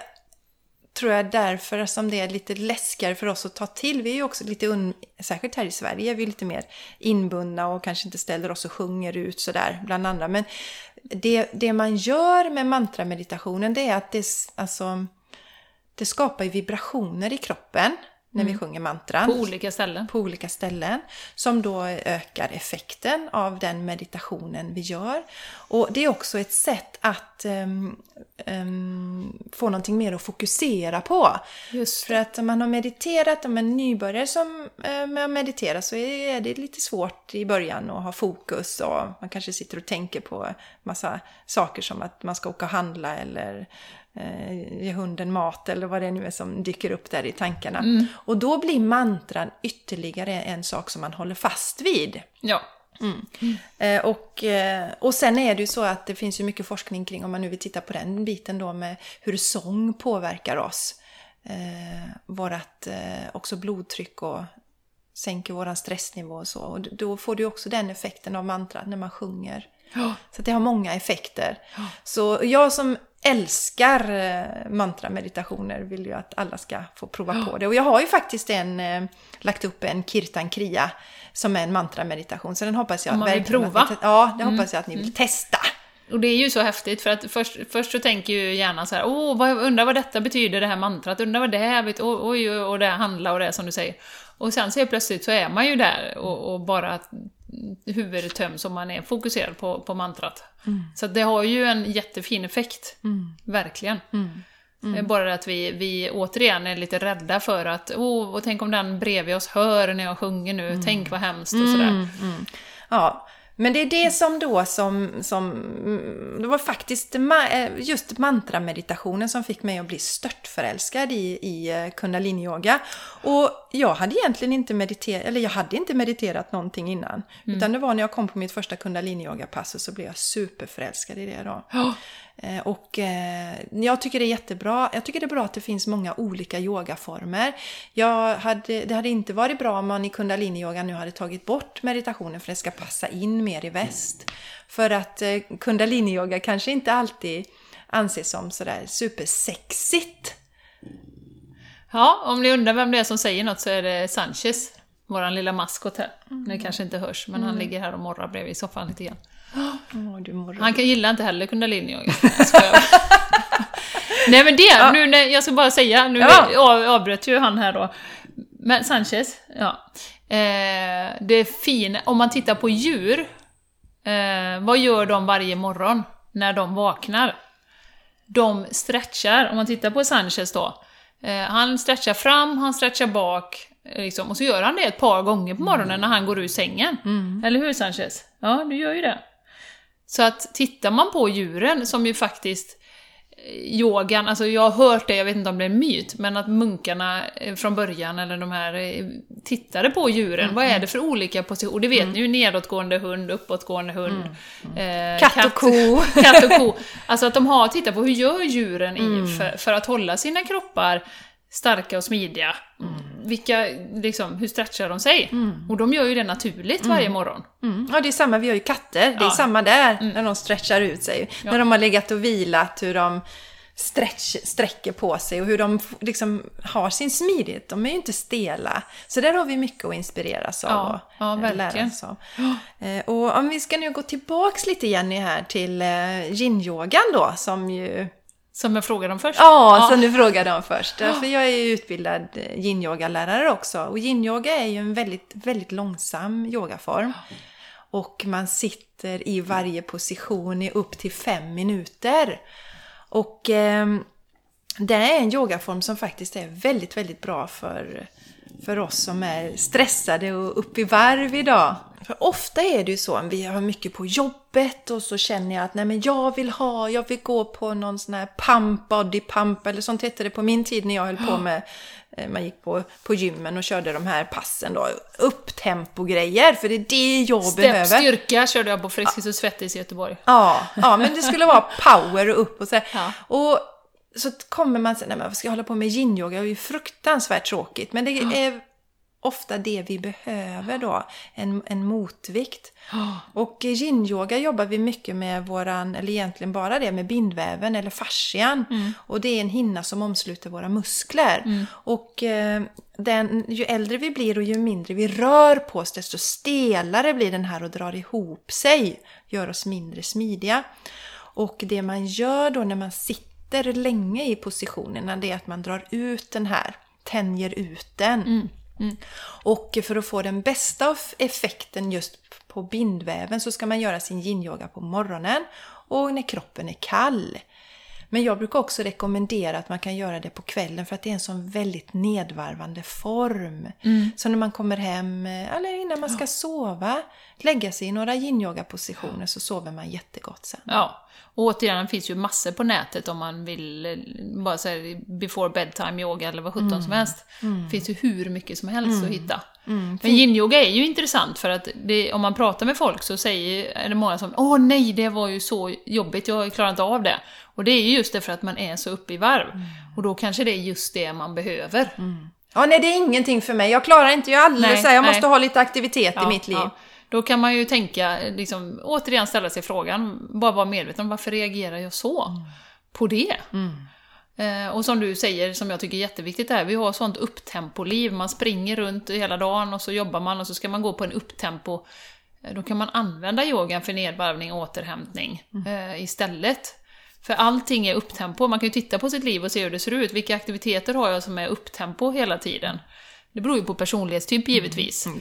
tror jag därför som det är lite läskigare för oss att ta till. Vi är ju också lite, un, särskilt här i Sverige, är vi lite mer inbundna och kanske inte ställer oss och sjunger ut sådär bland andra. Men det, det man gör med mantrameditationen det är att det, alltså, det skapar vibrationer i kroppen när vi sjunger mantran På olika ställen. på olika ställen som då ökar effekten av den meditationen vi gör. Och det är också ett sätt att ehm, ehm, få någonting mer att fokusera på. Just För att om man har mediterat, om en nybörjare som eh, med att meditera så är det lite svårt i början att ha fokus och man kanske sitter och tänker på massa saker som att man ska åka och handla eller eh, ge hunden mat eller vad det nu är som dyker upp där i tankarna. Och då blir mantran ytterligare en sak som man håller fast vid. Ja. Eh, och, eh, och sen är det ju så att det finns ju mycket forskning kring, om man nu vill titta på den biten då med hur sång påverkar oss. Eh, vårat eh, också blodtryck och sänker våran stressnivå och så. Och då får du också den effekten av mantrat när man sjunger. Så att det har många effekter. Så jag som älskar eh, mantrameditationer vill ju att alla ska få prova på det. Och jag har ju faktiskt en, eh, lagt upp en kirtan kriya som är en mantrameditation. Så den hoppas jag Om man vill att prova. ni Ja, det hoppas jag att ni vill testa. Och det är ju så häftigt, för att först, först så tänker ju hjärnan så här, åh, vad, undrar vad detta betyder, det här mantrat, undrar vad det här betyder, oj, oj, och det handlar och det som du säger. Och sen så plötsligt så är man ju där och, och bara huvudet töms och man är fokuserad på, på mantrat. Så att det har ju en jättefin effekt, verkligen. Det är bara det att vi, vi återigen är lite rädda för att, åh, och tänk om den bredvid oss hör när jag sjunger nu, tänk vad hemskt och sådär. Ja, men det är det som då som, som mm, det var faktiskt eh, just mantrameditationen som fick mig att bli störtförälskad i, i eh, kundaliniyoga. Och jag hade egentligen inte mediterat, eller jag hade inte mediterat någonting innan. Utan det var när jag kom på mitt första kundaliniyoga-pass och så blev jag superförälskad i det då. Eh, Och eh, jag tycker det är jättebra. Jag tycker det är bra att det finns många olika yogaformer. Jag hade, det hade inte varit bra om man i kundaliniyoga nu hade tagit bort meditationen för det ska passa in mer i väst. För att eh, kundaliniyoga kanske inte alltid anses som sådär supersexigt. Ja, om ni undrar vem det är som säger något så är det Sanchez, våran lilla maskot här. Det kanske inte hörs, men han ligger här och morrar bredvid soffan lite grann. Mår Han kan gilla inte heller kundaliniyoga. Nej men det, nu när, jag ska bara säga, nu Ja. av, avbröt ju han här då. Men Sanchez, ja. Eh, det fina, om man tittar på djur, eh, vad gör de varje morgon när de vaknar? De stretchar, om man tittar på Sanchez då. Eh, han stretchar fram, han stretchar bak, eh, liksom, och så gör han det ett par gånger på morgonen när han går ur sängen. Eller hur Sanchez? Ja, du gör ju det. Så att tittar man på djuren, som ju faktiskt yogan, alltså jag har hört det, jag vet inte om det är en myt, men att munkarna eh, från början, eller de här, eh, tittade på djuren. Vad är det för olika positioner? Och det vet ni ju, nedåtgående hund, uppåtgående hund. eh, Katt och ko. katt och ko. Alltså att de har tittat på hur gör djuren i, för, för att hålla sina kroppar starka och smidiga. Vilka, liksom, hur stretchar de sig? Och de gör ju det naturligt varje morgon. Mm. Ja, det är samma, vi har ju katter. Det är Ja. samma där, när de stretchar ut sig. När de har legat och vilat, hur de stretch, sträcker på sig och hur de liksom har sin smidighet. De är ju inte stela. Så där har vi mycket att inspireras av Ja, och ja, eh, verkligen. lära oss av. Eh, Och om vi ska nu gå tillbaks lite Jenny här till eh, yin-yogan då, som ju Som jag frågade om först? Ja, som du frågade om först. För jag är ju utbildad yin-yoga-lärare också. Och yin-yoga är ju en väldigt, väldigt långsam yogaform. Och man sitter i varje position i upp till fem minuter. Och eh, det är en yogaform som faktiskt är väldigt, väldigt bra för, för oss som är stressade och upp i varv idag. För ofta är det ju så, vi har mycket på jobbet och så känner jag att nej men jag vill ha, jag vill gå på någon sån här pump, body pump eller sånt hette det på min tid när jag höll på med, eh, man gick på, på gymmen och körde de här passen då, upptempo-grejer, för det är det jag Step behöver. styrka körde jag på Friskis och Svettis i Göteborg. Ja, ja, men det skulle vara power och upp och så. Ja. Och så kommer man säga, nej men vad ska jag hålla på med yin-yoga? Det är ju fruktansvärt tråkigt. Men det är ofta det vi behöver då, en, en motvikt. Och yin-yoga jobbar vi mycket med våran, eller egentligen bara det, med bindväven eller fascian. Och det är en hinna som omsluter våra muskler. Och eh, den, ju äldre vi blir och ju mindre vi rör på oss, desto stelare blir den här och drar ihop sig. Gör oss mindre smidiga. Och det man gör då när man sitter länge i positionerna, det är att man drar ut den här, tänjer ut den. Och för att få den bästa av effekten just på bindväven så ska man göra sin yin-yoga på morgonen och när kroppen är kall. Men jag brukar också rekommendera att man kan göra det på kvällen för att det är en sån väldigt nedvarvande form. Så när man kommer hem, eller innan man ska sova, lägga sig i några yin-yoga-positioner så sover man jättegott sen. Ja, och återigen, det finns ju massor på nätet om man vill eh, bara säga before bedtime yoga eller vad sjutton som helst. Det finns ju hur mycket som helst att hitta. Men yin-yoga är ju intressant för att det, om man pratar med folk så säger, är det många som Åh nej, det var ju så jobbigt, jag klarar inte av det. Och det är ju just det för att man är så uppe i varv. Och då kanske det är just det man behöver. Ja, nej det är ingenting för mig. Jag klarar inte, jag är alldeles Nej, jag nej. måste ha lite aktivitet Ja, i mitt liv. ja. Då kan man ju tänka, liksom, återigen ställa sig frågan, bara vara medveten om varför reagerar jag så Mm. på det? Eh, och som du säger, som jag tycker är jätteviktigt är, vi har sånt upptempoliv, man springer runt hela dagen och så jobbar man och så ska man gå på en upptempo. Eh, Då kan man använda yogan för nedvarvning och återhämtning Mm. eh, istället. För allting är upptempo, man kan ju titta på sitt liv och se hur det ser ut. Vilka aktiviteter har jag som är upptempo hela tiden? Det beror ju på personlighetstyp givetvis. Mm.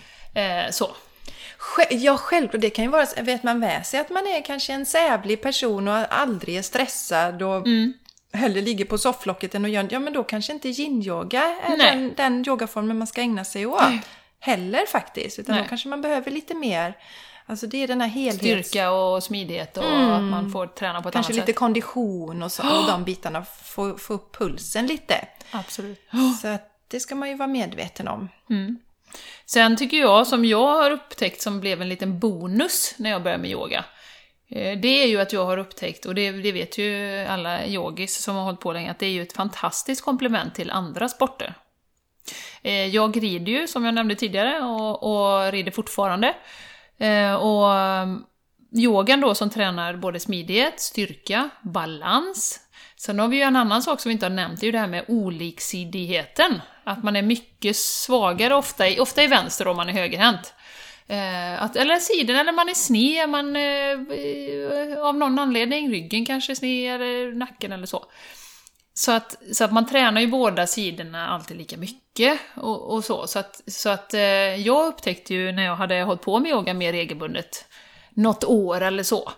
Eh, så. Ja, självklart. Det kan ju vara, så- vet man med sig att man är kanske en sävlig person och aldrig är stressad och Mm. Hellre ligger på sofflocket än att göra Ja, men då kanske inte yin-yoga är Nej. den, den yogaformen man ska ägna sig åt. Heller faktiskt. Utan Nej. då kanske man behöver lite mer. Alltså det är den här helhets... Styrka och smidighet och att man får träna på ett Kanske annat lite sätt. kondition och, så, och de bitarna. Få, få upp pulsen lite. Absolut. Så att det ska man ju vara medveten om. Sen tycker jag, som jag har upptäckt som blev en liten bonus när jag började med yoga, Eh, det är ju att jag har upptäckt, och det, det vet ju alla yogis som har hållit på länge, att det är ju ett fantastiskt komplement till andra sporter. Eh, jag rider ju, som jag nämnde tidigare, och, och rider fortfarande. Eh, och mm, yogan då som tränar både smidighet, styrka, balans. Sen har vi ju en annan sak som vi inte har nämnt, det är ju det här med oliksidigheten. Att man är mycket svagare ofta i, ofta i vänster om man är högerhänt. Eh, att, eller sidan, eller man är sned, man, eh, eh, av någon anledning, ryggen kanske är sned, eller nacken eller så. Så att, så att man tränar ju båda sidorna alltid lika mycket och, och så. Så att, så att eh, jag upptäckte ju när jag hade hållit på med yoga mer regelbundet, något år eller så,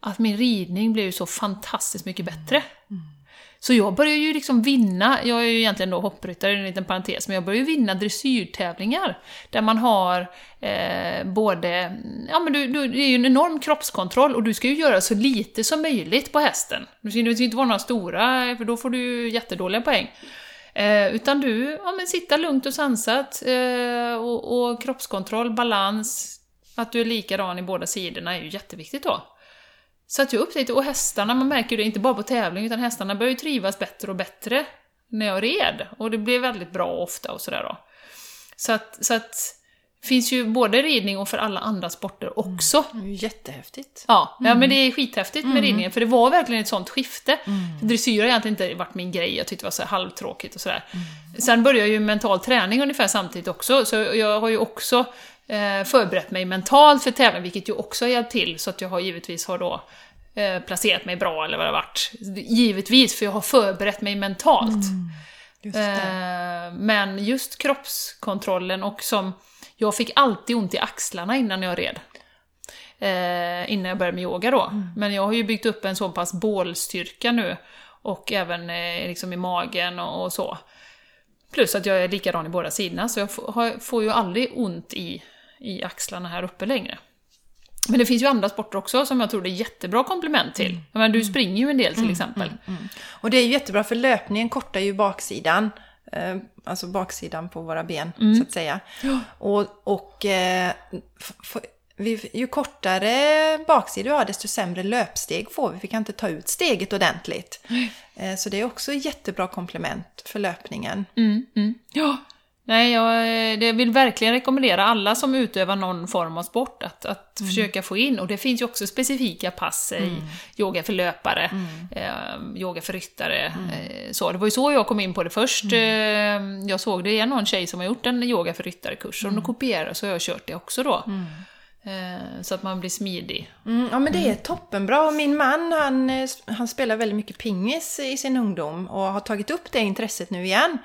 att min ridning blev ju så fantastiskt mycket bättre. Mm. Mm. Så jag började ju liksom vinna, jag är ju egentligen då hoppryttare, en liten parentes, men jag började ju vinna dressyrtävlingar. Där man har eh, både, ja men du, du, det är ju en enorm kroppskontroll och du ska ju göra så lite som möjligt på hästen. Du det ska ju inte vara några stora, för då får du ju jättedåliga poäng. Eh, utan du, ja men sitta lugnt och sansat, eh, och, och kroppskontroll, balans, att du är likadan i båda sidorna är ju jätteviktigt då. Så att jag upptäckte, och hästarna, man märker ju det inte bara på tävling, utan hästarna börjar ju trivas bättre och bättre när jag red. Och det blev väldigt bra ofta och sådär då. Så att, så att finns ju både ridning och för alla andra sporter också. Det är jättehäftigt. Ja, ja, men det är skithäftigt med ridningen, för det var verkligen ett sånt skifte. För Dressyr har egentligen inte varit min grej, jag tyckte det var så halvtråkigt och sådär. Sen började jag ju mental träning ungefär samtidigt också, så jag har ju också förberett mig mentalt för tävling, vilket ju också har hjälpt till, så att jag har givetvis har då eh, placerat mig bra eller vad det har varit. Givetvis, för jag har förberett mig mentalt. Just det. Eh, men just kroppskontrollen och som... Jag fick alltid ont i axlarna innan jag red. Eh, innan jag började med yoga då. Men jag har ju byggt upp en så pass bålstyrka nu. Och även eh, liksom i magen och, och så. Plus att jag är likadan i båda sidorna, så jag har, får ju aldrig ont i, i axlarna här uppe längre. Men det finns ju andra sporter också som jag tror det är jättebra komplement till. Menar, du springer ju en del till exempel. Och det är ju jättebra för löpningen kortar ju baksidan. Eh, alltså baksidan på våra ben, Mm. så att säga. Och, och eh, vi, ju kortare baksida du har, desto sämre löpsteg får vi. Vi kan inte ta ut steget ordentligt. Eh, så det är också ett jättebra komplement för löpningen. Mm, mm. Ja. Nej, jag eh, det vill verkligen rekommendera alla som utövar någon form av sport att, att försöka få in. Och det finns ju också specifika pass i yoga för löpare, eh, yoga för ryttare. Eh, så. Det var ju så jag kom in på det först. Eh, jag såg det är någon tjej som har gjort en yoga för ryttare-kurs, och då kopierade så har jag kört det också då. Eh, så att man blir smidig. Mm, ja men det är toppenbra. Och min man han, eh, han spelar väldigt mycket pingis i sin ungdom och har tagit upp det intresset nu igen.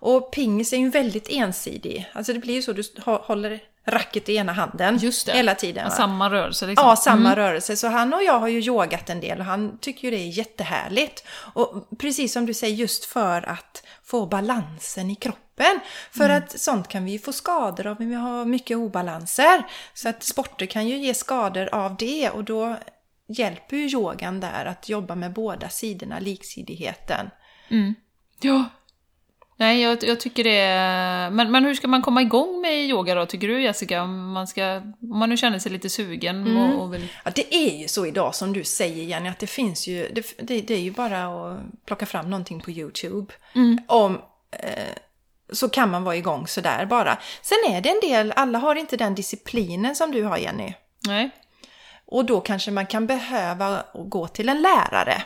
Och pingis är ju väldigt ensidig. Alltså det blir ju så, du hå- håller racket i ena handen Just det. hela tiden. va? Samma rörelse liksom. Ja, samma rörelse. Så han och jag har ju yogat en del och han tycker ju det är jättehärligt. Och precis som du säger, just för att få balansen i kroppen. För att sånt kan vi ju få skador av, men vi har mycket obalanser. Så att sporter kan ju ge skador av det och då hjälper ju yogan där att jobba med båda sidorna, liksidigheten. Ja. Nej, jag, jag tycker det är... Men, men hur ska man komma igång med yoga då, tycker du Jessica? Om man, ska, om man nu känner sig lite sugen och, och vill... Ja, det är ju så idag som du säger Jenny, att det finns ju, det, det, det är ju bara att plocka fram någonting på YouTube. Om, eh, så kan man vara igång sådär bara. Sen är det en del, alla har inte den disciplinen som du har Jenny. Nej. Och då kanske man kan behöva gå till en lärare.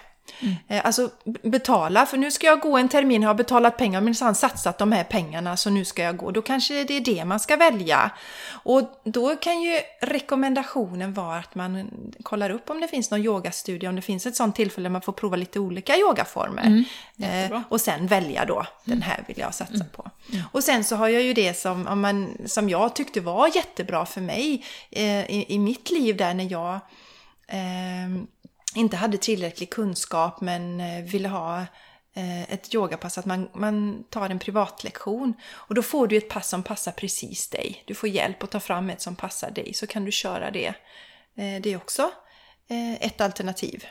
Eh, Alltså betala, för nu ska jag gå en termin, har betalat pengar, men minsann satsat de här pengarna så nu ska jag gå. Då kanske det är det man ska välja. Och då kan ju rekommendationen vara att man kollar upp om det finns någon yogastudio, om det finns ett sånt tillfälle där man får prova lite olika yogaformer. jättebra. eh, och sen välja då, den här vill jag satsa på. Och sen så har jag ju det som, om man, som jag tyckte var jättebra för mig eh, i, i mitt liv där när jag eh, inte hade tillräcklig kunskap men eh, ville ha eh, ett yogapass, att man, man tar en privatlektion. Och då får du ett pass som passar precis dig. Du får hjälp att ta fram ett som passar dig, så kan du köra det. Eh, det är också ett alternativ,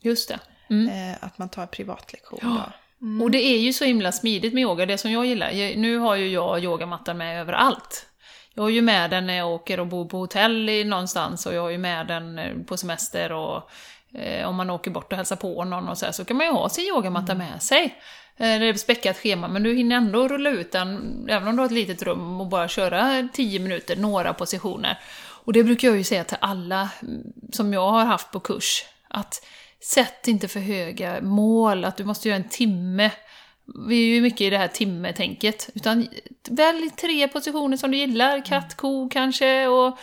Just det. Mm. att man tar privatlektion. Ja. Då. Och det är ju så himla smidigt med yoga, det som jag gillar. Nu har ju jag yogamattan med överallt. Jag har ju med den när jag åker och bor på hotell någonstans och jag har ju med den på semester och eh, om man åker bort och hälsar på någon och så här, så kan man ju ha sin yogamatta med sig. Eh, det är ett späckat schema, men du hinner ändå rulla ut den, även om du har ett litet rum, och bara köra 10 minuter, några positioner. Och det brukar jag ju säga till alla mm, som jag har haft på kurs, att sätt inte för höga mål, att du måste göra en timme. Vi är ju mycket i det här timmetänket. Utan välj tre positioner som du gillar. Katt, ko kanske, och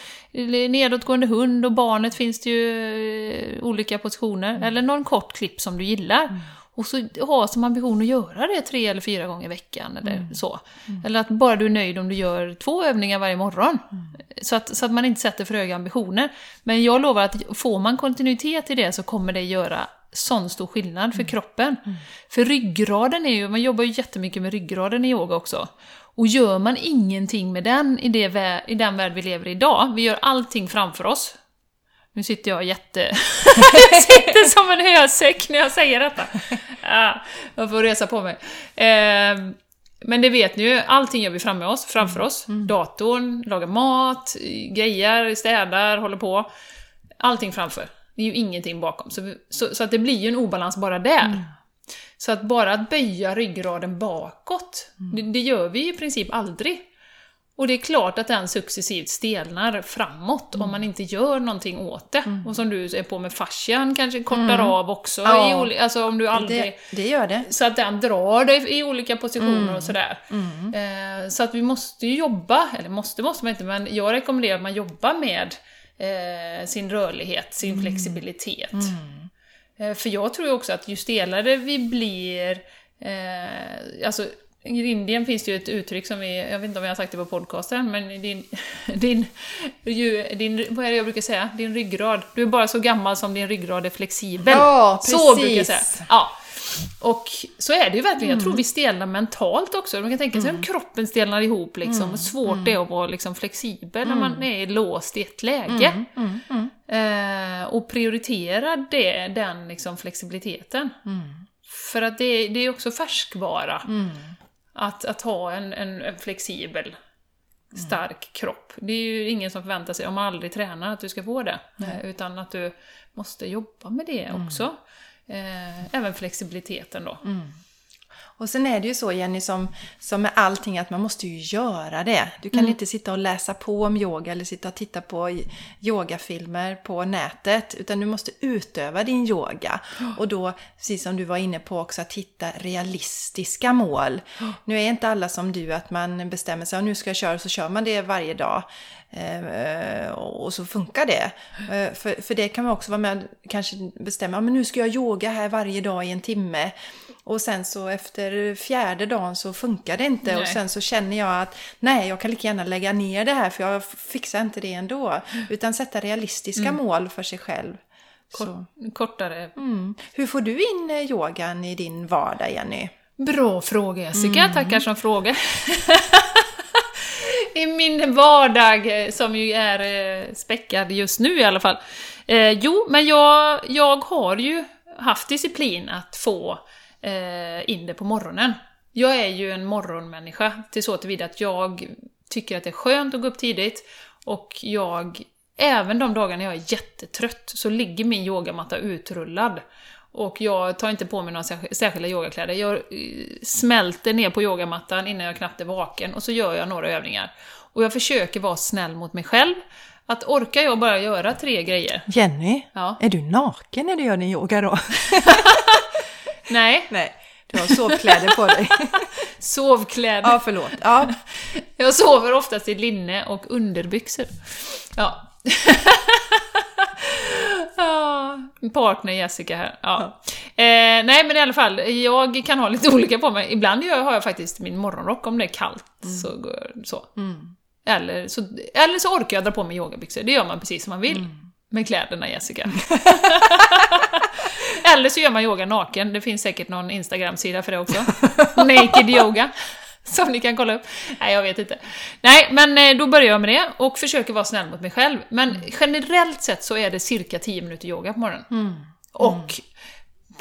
nedåtgående hund och barnet finns det ju eh, olika positioner. Eller någon kort klipp som du gillar. Och så ha som ambition att göra det tre eller fyra gånger i veckan eller så. Eller att bara du är nöjd om du gör två övningar varje morgon. Så, att, så att man inte sätter för höga ambitioner. Men jag lovar att får man kontinuitet i det så kommer det göra sån stor skillnad för kroppen. För ryggraden är ju, man jobbar ju jättemycket med ryggraden i yoga också. Och gör man ingenting med den i, det, i den värld vi lever i idag, vi gör allting framför oss. Nu sitter jag jätte... jag sitter som en hösäck när jag säger detta. Ja, jag får resa på mig. Ehm, men det vet ni ju, allting gör vi framför oss. Framför oss. Datorn, lagar mat, grejer, städar, håller på. Allting framför. Det är ju ingenting bakom. Så, så, så att det blir ju en obalans bara där. Så att bara att böja ryggraden bakåt, det, det gör vi i princip aldrig. Och det är klart att den successivt stelnar framåt om man inte gör någonting åt det. Och som du är på med fascian kanske kortar av också. Ja. I alltså om du aldrig... Det, det gör det. Så att den drar dig i olika positioner och sådär. Eh, så att vi måste ju jobba, eller måste måste man inte, men jag rekommenderar att man jobbar med eh, sin rörlighet, sin flexibilitet. Eh, För jag tror ju också att ju stelare vi blir, eh, alltså i Indien finns det ju ett uttryck som vi, jag vet inte om jag har sagt det på podcasten, men din, din, ju, din, vad är det jag brukar säga? Din ryggrad. Du är bara så gammal som din ryggrad är flexibel. Ja, Så brukar jag precis. säga. Ja. Och så är det ju verkligen, jag tror vi stelnar mentalt också. Man kan tänka sig Mm. om kroppen stelnar ihop liksom, hur svårt det är att vara liksom, flexibel när man är låst i ett läge. Mm, Eh, och prioritera det, den liksom, flexibiliteten. Mm. För att det, det är också färskvara. Att, att ha en, en, en flexibel, stark kropp. Det är ju ingen som förväntar sig, om man aldrig tränar, att du ska få det. Eh, utan att du måste jobba med det också. Eh, även flexibiliteten då. Mm. Och sen är det ju så Jenny, som, som med allting, att man måste ju göra det. Du kan inte sitta och läsa på om yoga eller sitta och titta på yogafilmer på nätet, utan du måste utöva din yoga. Och då, precis som du var inne på också, att hitta realistiska mål. Nu är inte alla som du, att man bestämmer sig, "Ja, nu ska jag köra, så kör man det varje dag. Eh, och så funkar det. Eh, för, för det kan man också vara med kanske bestämma, men nu ska jag yoga här varje dag i en timme. Och sen så efter fjärde dagen så funkar det inte och Nej. sen så känner jag att nej, jag kan lika gärna lägga ner det här för jag fixar inte det ändå. Utan sätta realistiska mål för sig själv. Så. Kortare. Mm. Hur får du in eh, yogan i din vardag, Jenny? Bra fråga Jessica, tackar som fråga. I min vardag, eh, som ju är eh, späckad just nu i alla fall. Eh, jo, men jag, jag har ju haft disciplin att få eh, in det på morgonen. Jag är ju en morgonmänniska till så tillvida att jag tycker att det är skönt att gå upp tidigt och jag, även de dagarna jag är jättetrött, så ligger min yogamatta utrullad. Och jag tar inte på mig några särsk- särskilda yogakläder. Jag eh, smälter ner på yogamattan innan jag knappt är vaken och så gör jag några övningar. Och jag försöker vara snäll mot mig själv. Att orkar jag bara göra tre grejer? Jenny, Ja. är du naken när du gör din yoga då? Nej, nej, du har sovkläder på dig. sovkläder. ja, förlåt. Ja. Jag sover oftast i linne och underbyxor. Ja. Ja, partner Jessica här. Ja. Eh, nej men i alla fall, jag kan ha lite olika på mig. Ibland har jag faktiskt min morgonrock om det är kallt. Så, går- så. Eller, så. Eller så orkar jag dra på mig yogabyxor. Det gör man precis som man vill. Med kläderna Jessica. Eller så gör man yoga naken. Det finns säkert någon Instagram-sida för det också. Naked yoga. Som ni kan kolla upp. Nej, jag vet inte. Nej, men eh, då börjar jag med det och försöker vara snäll mot mig själv. Men generellt sett så är det cirka 10 minuter yoga på morgonen. Och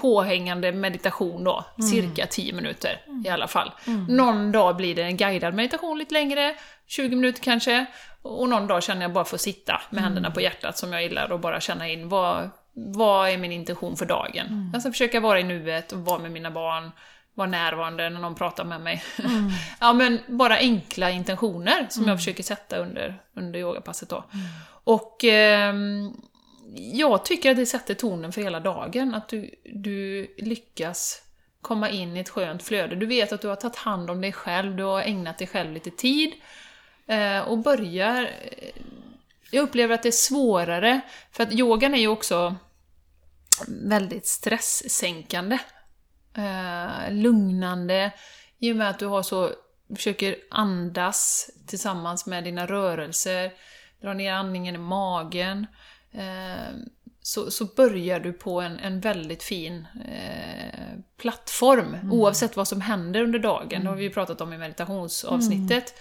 påhängande meditation då, cirka 10 minuter i alla fall. Någon dag blir det en guidad meditation lite längre, 20 minuter kanske. Och någon dag känner jag bara för att sitta med händerna på hjärtat som jag gillar och bara känna in vad, vad är min intention för dagen. Alltså försöka vara i nuet och vara med mina barn, vara närvarande när någon pratar med mig. ja men bara enkla intentioner som jag försöker sätta under, under yogapasset då. Och ehm, jag tycker att det sätter tonen för hela dagen, att du, du lyckas komma in i ett skönt flöde. Du vet att du har tagit hand om dig själv, du har ägnat dig själv lite tid eh, och börjar... eh, Jag upplever att det är svårare, för att yogan är ju också väldigt stresssänkande. Eh, lugnande, i och med att du har så, försöker andas tillsammans med dina rörelser, dra ner andningen i magen, eh, så, så börjar du på en, en väldigt fin eh, plattform, oavsett vad som händer under dagen. Det har vi ju pratat om i meditationsavsnittet.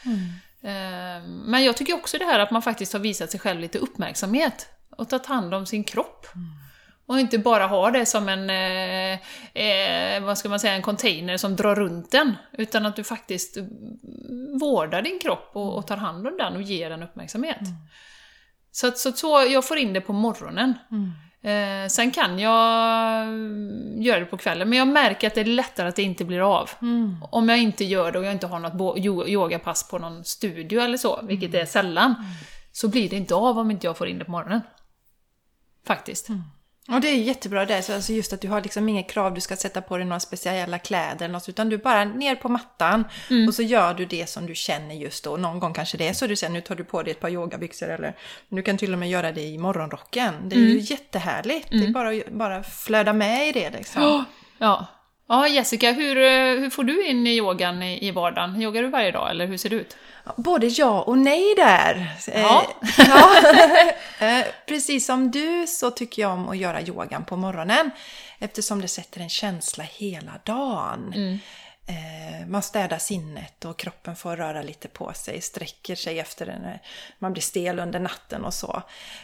Eh, men jag tycker också det här att man faktiskt har visat sig själv lite uppmärksamhet och tagit hand om sin kropp. Och inte bara ha det som en, eh, eh, vad ska man säga, en container som drar runt den. Utan att du faktiskt vårdar din kropp och, och tar hand om den och ger den uppmärksamhet. Så, att, så, att så jag får in det på morgonen. Eh, sen kan jag mm, göra det på kvällen, men jag märker att det är lättare att det inte blir av. Om jag inte gör det och jag inte har något yogapass på någon studio eller så, vilket är sällan, så blir det inte av om inte jag får in det på morgonen. Faktiskt. Och det är jättebra det, så alltså just att du har liksom inga krav, du ska sätta på dig några speciella kläder eller något, utan du bara ner på mattan Mm. och så gör du det som du känner just då. Någon gång kanske det är så du säger nu tar du på dig ett par yogabyxor eller du kan till och med göra det i morgonrocken. Det är Mm. ju jättehärligt, det är bara att bara flöda med i det liksom. Ja. Ja, Jessica, hur, eh, hur får du in yogan i, i vardagen? Yogar du varje dag, eller hur ser det ut? Både ja och nej där. Ja. Eh, ja. Eh, Precis som du så tycker jag om att göra yogan på morgonen eftersom det sätter en känsla hela dagen. Mm. Eh, Man städar sinnet och kroppen får röra lite på sig, sträcker sig efter den, när man blir stel under natten och så.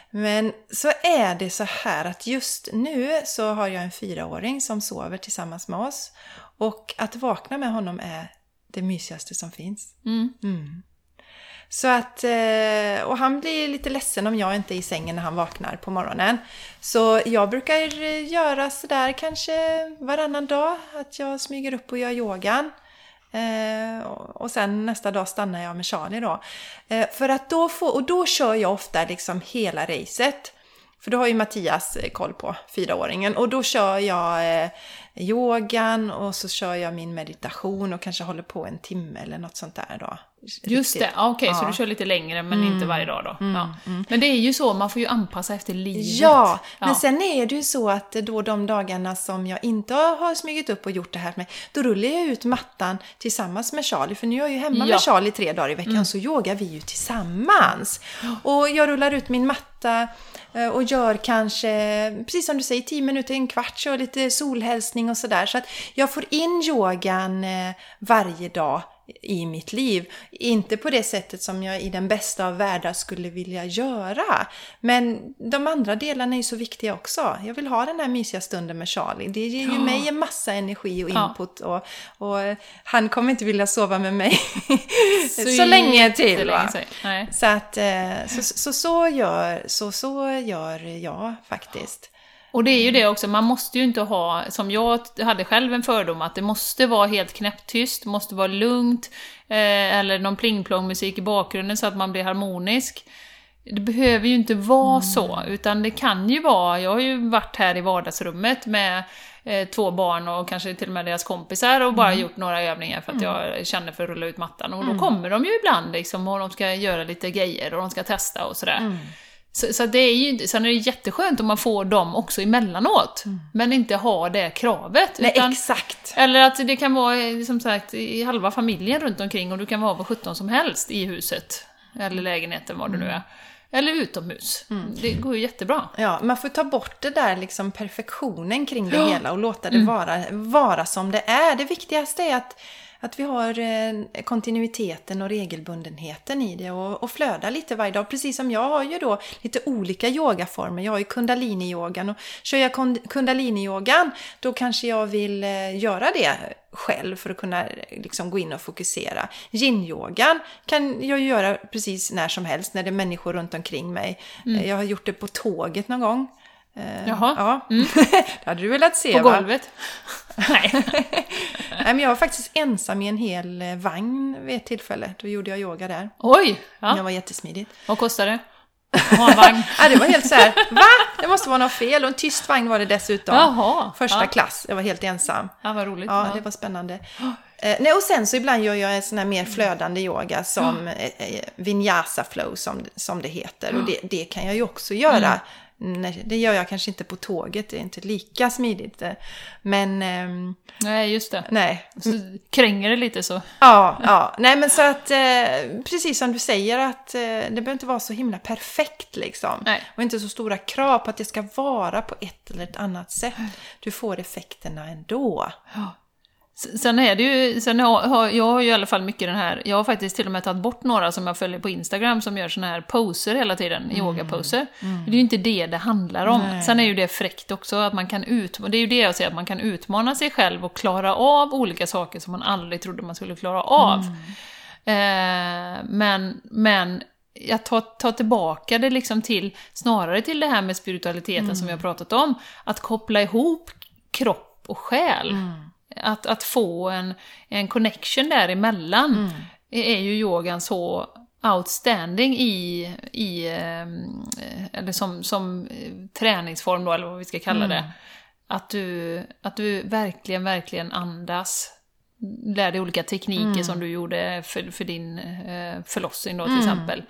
Men så är det så här att just nu så har jag en fyraåring som sover tillsammans med oss och att vakna med honom är det mysigaste som finns. Mm. Så att, eh, och han blir lite ledsen om jag inte är i sängen när han vaknar på morgonen. Så jag brukar eh, göra sådär kanske varannan dag, att jag smyger upp och gör yogan. Eh, och sen nästa dag stannar jag med Charlie då. Eh, för att då få, och då kör jag ofta liksom hela racet. För då har ju Mattias eh, koll på fyraåringen och då kör jag eh, yogan och så kör jag min meditation och kanske håller på en timme eller något sånt där då. Just det, ja, okej, så Ja. Mm. du kör lite längre men inte varje dag då? ja. Men det är ju så, man får ju anpassa efter livet. Ja, men Ja. sen är det ju så att då de dagarna som jag inte har smugit upp och gjort det här med, då rullar jag ut mattan tillsammans med Charlie, för nu är jag ju hemma. Mm. med Charlie tre dagar i veckan, så yogar vi ju tillsammans. Och jag rullar ut min matta eh, och gör kanske, precis som du säger, 10 minuter, en kvart, kör lite solhälsning och sådär. Så att jag får in yogan eh, varje dag i mitt liv. Inte på det sättet som jag i den bästa av världar skulle vilja göra. Men de andra delarna är ju så viktiga också. Jag vill ha den här mysiga stunden med Charlie. Det ger ju Ja. mig en massa energi och Ja. input. Och, och han kommer inte vilja sova med mig så, länge till. Va? sig. Nej. Så, att, eh, så, så, så, gör, så, så gör jag faktiskt. Och det är ju det också, man måste ju inte ha, som jag hade själv en fördom, att det måste vara helt knäpptyst, måste vara lugnt, eh, eller någon pling-plong-musik i bakgrunden så att man blir harmonisk. Det behöver ju inte vara så, utan det kan ju vara, jag har ju varit här i vardagsrummet med eh, två barn och kanske till och med deras kompisar och bara gjort några övningar för att jag känner för att rulla ut mattan. Och då kommer de ju ibland liksom och de ska göra lite grejer och de ska testa och sådär. Så, så det är ju sen är det jätteskönt om man får dem också emellanåt, men inte ha det kravet. Nej, utan, exakt. eller att det kan vara eh, som sagt i halva familjen runt omkring och du kan vara vad 17 som helst i huset, eller lägenheten, vad det nu är. Eller utomhus. Det går ju jättebra. Ja, man får ta bort det där liksom perfektionen kring det hela och låta det vara, vara som det är. Det viktigaste är att, att vi har eh, kontinuiteten och regelbundenheten i det och, och flöda lite varje dag. Precis som jag har ju då lite olika yogaformer. Jag har ju kundalini-yogan och kör jag kundalini-yogan då kanske jag vill eh, göra det själv för att kunna eh, liksom gå in och fokusera. Yin-yogan kan jag göra precis när som helst när det är människor runt omkring mig. Eh, Jag har gjort det på tåget någon gång. Eh, Jaha. Ja, det hade du velat se På va? golvet. Nej. Nej, men jag var faktiskt ensam i en hel eh, vagn vid ett tillfälle. Då gjorde jag yoga där. Oj! Det Ja. var jättesmidigt. Vad kostar det? Ha en vagn? Ja, det var helt så här, va? Det måste vara något fel. Och en tyst vagn var det dessutom. Jaha. Första ja. klass. Jag var helt ensam. Ja, vad roligt. Ja, det var spännande. Eh, nej, och sen så ibland gör jag en sån här mer flödande yoga som eh, eh, vinyasa flow som, som det heter. Och det, det kan jag ju också göra. Nej, det gör jag kanske inte på tåget, det är inte lika smidigt. eh, Men ehm, Nej, just det. nej, Så kränger det lite så. Ja, ja. Nej men så att eh, precis som du säger att eh, det behöver inte vara så himla perfekt liksom. Nej. Och inte så stora krav på att det ska vara på ett eller ett annat sätt. Du får effekterna ändå. S- Sen är det ju, sen har, jag har ju i alla fall mycket den här, jag har faktiskt till och med tagit bort några som jag följer på Instagram som gör såna här poser hela tiden, yogaposer. Det är ju inte det det handlar om. Nej. Sen är ju det fräckt också, att man kan utmana, det är ju det jag säger, att man kan utmana sig själv och klara av olika saker som man aldrig trodde man skulle klara av. Eh, men, men jag tar, tar tillbaka det liksom till, snarare till det här med spiritualiteten som vi har pratat om, att koppla ihop kropp och själ. Att, att få en, en connection däremellan är ju yogan så outstanding i, i eh, eller som, som eh, träningsform då, eller vad vi ska kalla det. Att du, att du verkligen, verkligen andas. Lär dig olika tekniker som du gjorde för, för din eh, förlossning då till exempel.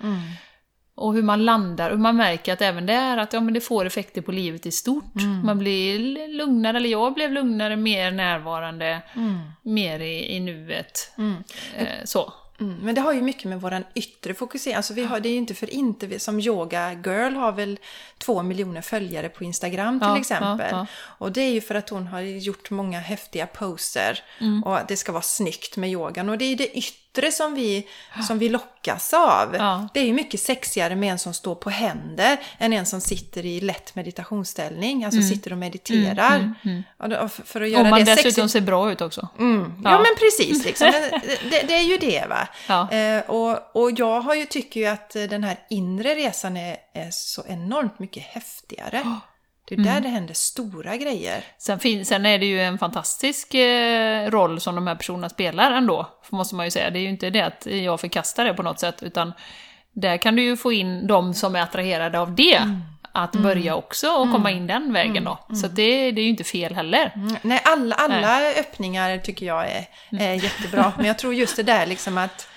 Och hur man landar, och man märker att även det är att ja, men det får effekter på livet i stort. Man blir lugnare, eller jag blev lugnare, mer närvarande, mer i, i nuet. Eh, så. Mm, men det har ju mycket med våran yttre fokusering. Alltså vi har, det är ju inte för inte vi, som Yoga Girl har väl två miljoner följare på Instagram till Ja, exempel. ja, ja. Och det är ju för att hon har gjort många häftiga poser. Mm. Och det ska vara snyggt med yogan. Och det är ju det yttre som vi, som vi lockas av. Ja. Det är ju mycket sexigare med en som står på händer än en som sitter i lätt meditationsställning. Alltså sitter och mediterar. Och då- för- För att göra Om man det dessutom sexigt. ser bra ut också. Mm. Ja. Ja. men precis, liksom. Det, det är ju det va. Ja. Eh, och, och jag har ju, tycker ju att den här inre resan är, är så enormt mycket häftigare. Det är där Mm. det händer stora grejer. Sen, fin- sen är det ju en fantastisk eh, roll som de här personerna spelar ändå, måste man ju säga. Det är ju inte det att jag förkastar det på något sätt, utan där kan du ju få in de som är attraherade av det, Mm. att börja också och komma in den vägen då. Så det, det är ju inte fel heller. Mm. Nej, alla, alla öppningar tycker jag är, är jättebra. Men jag tror just det där liksom att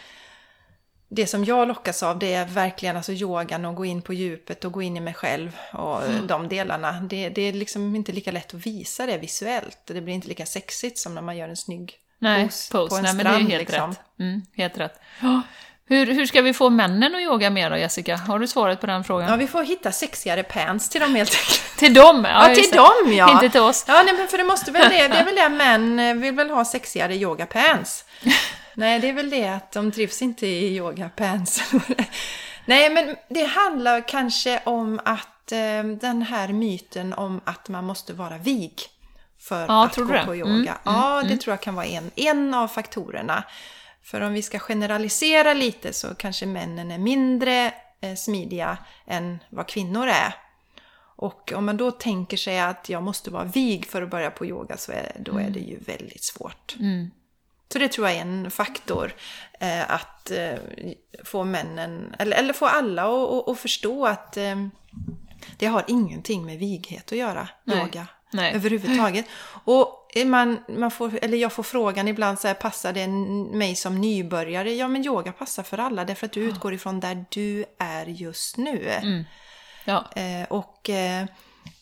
det som jag lockas av det är verkligen alltså yogan och gå in på djupet och gå in i mig själv och de delarna. Det, det är liksom inte lika lätt att visa det visuellt. Det blir inte lika sexigt som när man gör en snygg Nej, pose, pose. på en Nej, strand. men det är helt liksom. rätt. Mm, helt rätt. Ja. Hur, hur ska vi få männen att yoga mer då, Jessica? Har du svaret på den frågan? Ja, vi får hitta sexigare pants till dem helt enkelt. Till dem? Ja, just till dem ja! Inte till oss. Ja, nej, men för det måste väl det, det är väl det män eh, vill väl ha sexigare yogapants. Nej, det är väl det att de trivs inte i yogapants. nej, men det handlar kanske om att eh, den här myten om att man måste vara vig för Ja, att gå det? på yoga. Mm, ja, det tror jag kan vara en, en av faktorerna. För om vi ska generalisera lite så kanske männen är mindre eh, smidiga än vad kvinnor är. Och om man då tänker sig att jag måste vara vig för att börja på yoga så är, då är det ju väldigt svårt. Så det tror jag är en faktor. Eh, att eh, få männen, eller, eller få alla att- förstå att eh, det har ingenting med vighet att göra, Nej. yoga. Nej. Överhuvudtaget. Och man, man får, eller jag får frågan ibland så här, passar det mig som nybörjare? Ja men yoga passar för alla därför att du utgår ifrån där du är just nu. Ja. Eh, och eh,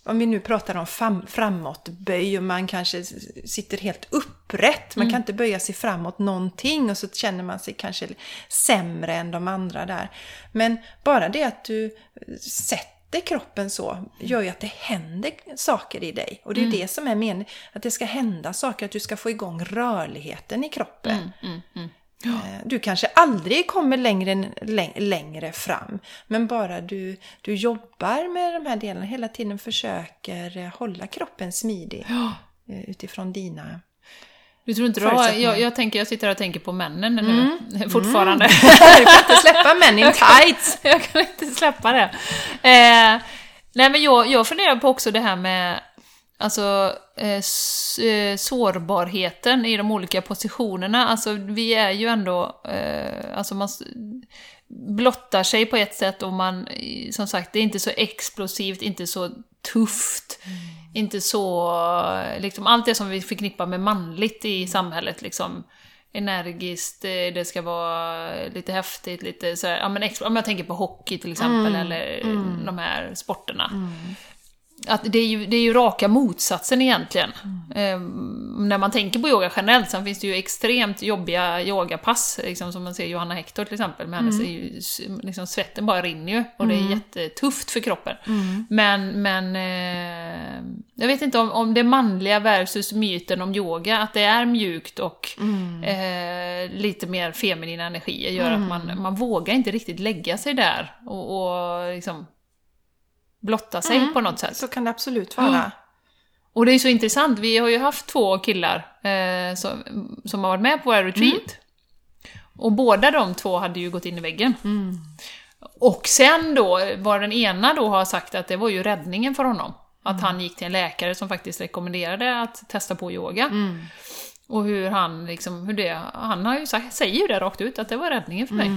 om vi nu pratar om fram, framåtböj och man kanske sitter helt upprätt. Man kan inte böja sig framåt någonting och så känner man sig kanske sämre än de andra där. Men bara det att du sätter kroppen så gör ju att det händer saker i dig. Och det är det som är meningen, att det ska hända saker, att du ska få igång rörligheten i kroppen. Eh, Du kanske aldrig kommer längre, än- läng- längre fram, men bara du, du jobbar med de här delarna, hela tiden försöker eh, hålla kroppen smidig eh, utifrån dina... Du tror inte Förutsättningar. jag, jag, tänker, jag sitter här och tänker på männen nu, fortfarande. Du kan inte släppa män in tights! jag kan inte släppa det. Eh, nej men jag, jag funderar på också det här med alltså, eh, eh, sårbarheten i de olika positionerna. Alltså vi är ju ändå, eh, alltså man blottar sig på ett sätt och man, eh, som sagt, det är inte så explosivt, inte så tufft. Inte så, liksom allt det som vi förknippar med manligt i samhället liksom energiskt, eh, det ska vara lite häftigt, lite så här, ja men om jag tänker på hockey till exempel, eller de här sporterna. Att det är, ju, det är ju raka motsatsen egentligen. Ehm, när man tänker på yoga generellt, sen finns det ju extremt jobbiga yogapass, liksom, som man ser Johanna Hector till exempel, med hennes, är ju, liksom, svetten bara rinner ju och det är jättetufft för kroppen. Men, men eh, jag vet inte om, om det manliga versus myten om yoga, att det är mjukt och eh, lite mer feminina energier gör att man, man vågar inte riktigt lägga sig där och, och liksom blotta sig på något sätt. Så kan det absolut vara. Och det är så intressant, vi har ju haft två killar eh, som, som har varit med på våra retreat. Och båda de två hade ju gått in i väggen. Och sen då, var den ena då har sagt att det var ju räddningen för honom. Att han gick till en läkare som faktiskt rekommenderade att testa på yoga. Och hur han liksom, hur det, han har ju sagt, säger ju det rakt ut, att det var räddningen för mig.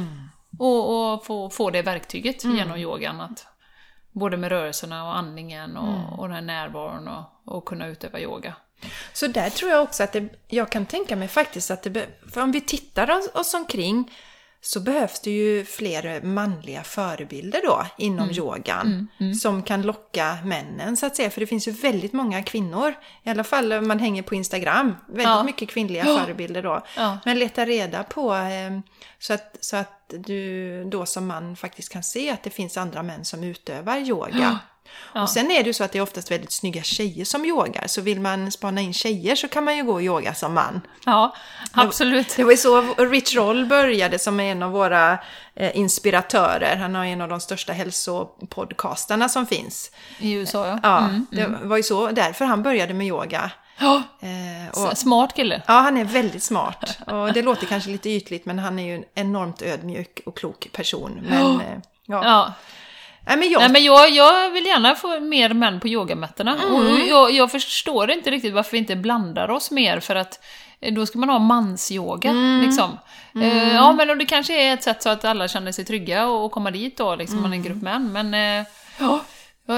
Och, och få, få det verktyget genom yogan. Att, både med rörelserna och andningen och, och den här närvaron och, och kunna utöva yoga. Så där tror jag också att det, jag kan tänka mig faktiskt att det, för om vi tittar oss, oss omkring så behövs det ju fler manliga förebilder då inom yogan som kan locka männen så att säga. För det finns ju väldigt många kvinnor, i alla fall om man hänger på Instagram, väldigt Ja. mycket kvinnliga förebilder då. Ja. Men leta reda på eh, så, att, så att du då som man faktiskt kan se att det finns andra män som utövar yoga. Och sen är det ju så att det är oftast väldigt snygga tjejer som yogar, så vill man spana in tjejer så kan man ju gå och yoga som man. Ja, absolut. Det var ju så Rich Roll började som en av våra eh, inspiratörer. Han har en av de största hälsopodcastarna som finns. I USA ja. Ja, det var ju så därför han började med yoga. Ja, s- Smart kille. ja, han är väldigt smart. Och det låter kanske lite ytligt, men han är ju en enormt ödmjuk och klok person. Men, eh, ja. Ja. Nej, men jag, Nej men jag, jag vill gärna få mer män på yogamattorna. Mm. Och jag, jag förstår inte riktigt varför vi inte blandar oss mer för att eh, då ska man ha mansyoga Mm. liksom. Eh, ja men det kanske är ett sätt så att alla känner sig trygga och, och komma dit då, liksom man är en Mm. grupp män. Men eh, ja,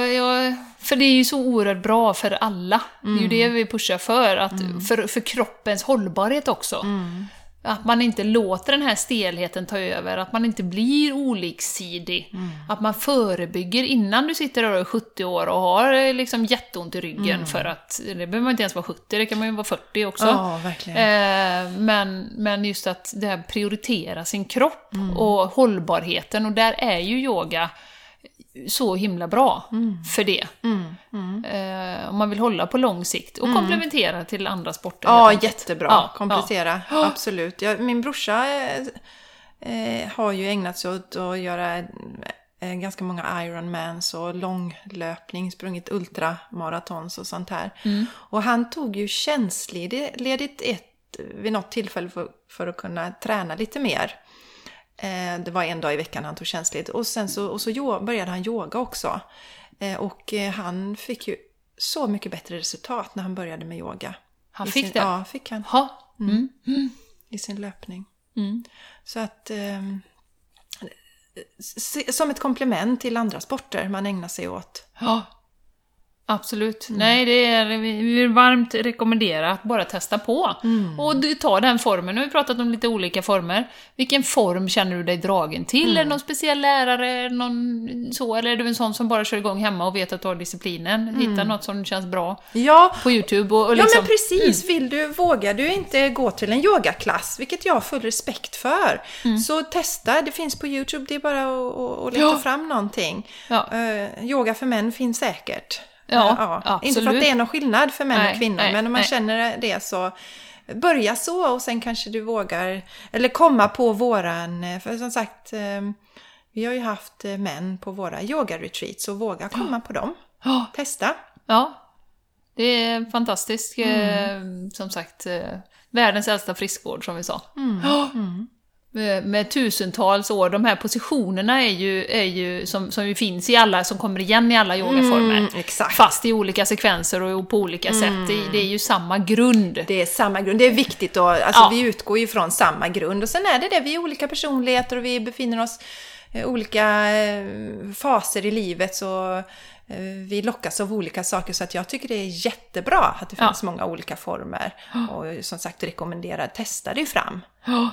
jag, för det är ju så oerhört bra för alla. Det är ju Mm. det vi pushar för, att, för, för kroppens hållbarhet också. Mm. Att man inte låter den här stelheten ta över, att man inte blir oliksidig. Mm. Att man förebygger innan du sitter där och är 70 år och har eh, liksom jätteont i ryggen Mm. för att, det behöver man inte ens vara 70, det kan man ju vara 40 också. Ja. Eh, men, men just att det här prioritera sin kropp Mm. och hållbarheten, och där är ju yoga så himla bra för det. Mm. Eh, om man vill hålla på lång sikt och komplementera till andra sporter. Ja, jättebra. Ja, Komplettera, absolut. Jag, min brorsa eh, eh, har ju ägnat sig åt att göra eh, ganska många Ironmans och långlöpning, sprungit ultramaratons och sånt här. Och han tog ju tjänstledigt ett, vid något tillfälle för, för att kunna träna lite mer. Eh, det var en dag i veckan han tog tjänstledigt. Och sen så, och så började han yoga också. Eh, och eh, han fick ju så mycket bättre resultat när han började med yoga. Han I fick sin, det? Ja, fick han. Ha. Mm. I sin löpning. Mm. Så att... ehm, som ett komplement till andra sporter man ägnar sig åt. Ja. Absolut. Mm. Nej, det är, vi vill varmt rekommendera att bara testa på. Mm. Och du tar den formen. Nu har vi pratat om lite olika former. Vilken form känner du dig dragen till? Mm. Är det någon speciell lärare? Någon så? Eller är du en sån som bara kör igång hemma och vet att du har disciplinen? Hitta något som känns bra Ja, på YouTube och, och Mm. Ja liksom... men precis, vill du, vågar du inte gå till en yogaklass, vilket jag har full respekt för, så testa, det finns på YouTube, det är bara att, att, leta Ja. fram någonting. Ja. Eh, yoga för män finns säkert. Ja, Eh, Inte för att det är någon skillnad för män Nej, och kvinnor, nej, men om man nej. känner det så Börja så och sen kanske du vågar, eller komma på våran, eh, för som sagt, eh, vi har ju haft eh, män på våra yoga-retreats, så våga komma på dem. Ja. Testa. Ja, det är fantastiskt. Mm. Som sagt, världens äldsta friskvård som vi sa. Mm. Ja. Med, med tusentals år. De här positionerna är ju, är ju som, som ju finns i alla, som kommer igen i alla yogaformer. Mm, exakt. Fast i olika sekvenser och på olika sätt. Det, det är ju samma grund. Det är samma grund. Det är viktigt då. Alltså Ja. vi utgår ju från samma grund. Och sen är det det, vi är olika personligheter och vi befinner oss i olika eh, faser i livet. Så eh, vi lockas av olika saker. Så att jag tycker det är jättebra att det Ja. finns många olika former. Och som sagt rekommenderar, testa dig fram. Ja,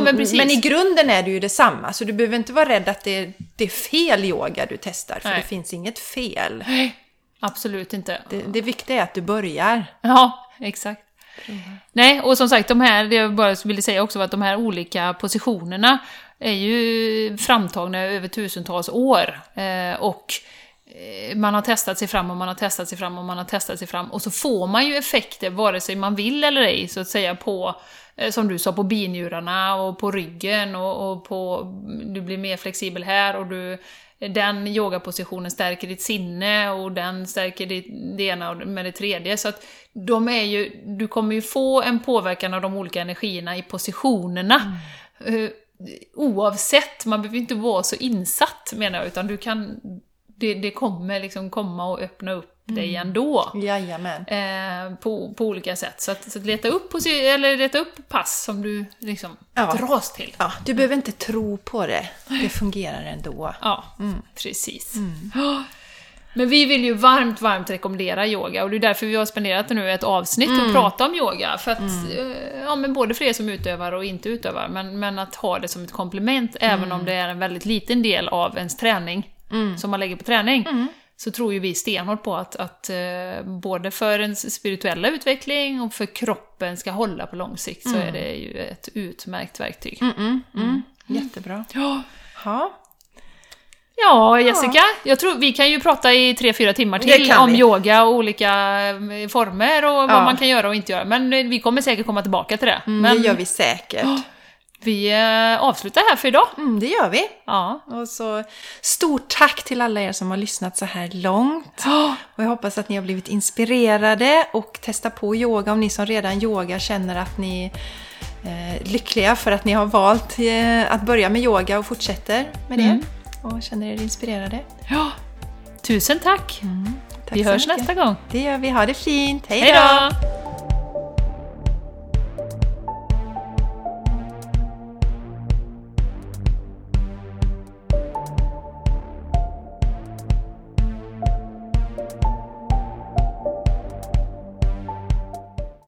men precis. Men i grunden är det ju detsamma. Så du behöver inte vara rädd att det, det är fel yoga du testar. För Nej. det finns inget fel. Absolut inte. Det, det viktiga är att du börjar. Ja, exakt. Nej, och som sagt, de här, det jag bara ville säga också att de här olika positionerna är ju framtagna över tusentals år. Eh, och eh, man har testat sig fram och man har testat sig fram och man har testat sig fram. Och så får man ju effekter, vare sig man vill eller ej, så att säga på, som du sa, på binjurarna och på ryggen och, och på, du blir mer flexibel här och du den yogapositionen stärker ditt sinne och den stärker ditt, det ena med det tredje. Så att de är ju, du kommer ju få en påverkan av de olika energierna i positionerna. Eh, oavsett, man behöver inte vara så insatt menar jag, utan du kan, det, det kommer liksom komma och öppna upp dig ändå. Jajamän. Eh, på, på olika sätt. Så att, så att leta, upp, eller leta upp pass som du liksom Ja. dras till. Ja, du behöver inte tro på det. Det fungerar ändå. Ja, precis. Ja. Men vi vill ju varmt, varmt rekommendera yoga och det är därför vi har spenderat nu ett avsnitt och prata om yoga. För att, eh, ja men både för er som utövar och inte utövar, men, men att ha det som ett komplement, även om det är en väldigt liten del av ens träning, som man lägger på träning. Så tror ju vi stenhårt på att, att eh, både för ens spirituella utveckling och för kroppen ska hålla på lång sikt så är det ju ett utmärkt verktyg. Jättebra. Ja. Ja, Ja, Jessica, jag tror vi kan ju prata i tre fyra timmar till om vi. yoga och olika eh, former och vad Ja. man kan göra och inte göra. Men eh, vi kommer säkert komma tillbaka till det. mm, Men det gör vi säkert. Vi eh, avslutar här för idag. Mm, det gör vi. Ja. Och så stort tack till alla er som har lyssnat så här långt. Och jag hoppas att ni har blivit inspirerade och testa på yoga om ni som redan yogar känner att ni är lyckliga för att ni har valt eh, att börja med yoga och fortsätter med det. Mm. Och känner er inspirerade. ja. Tusen tack! Tack vi hörs mycket. nästa gång. Det gör vi. Ha det fint. Hej då!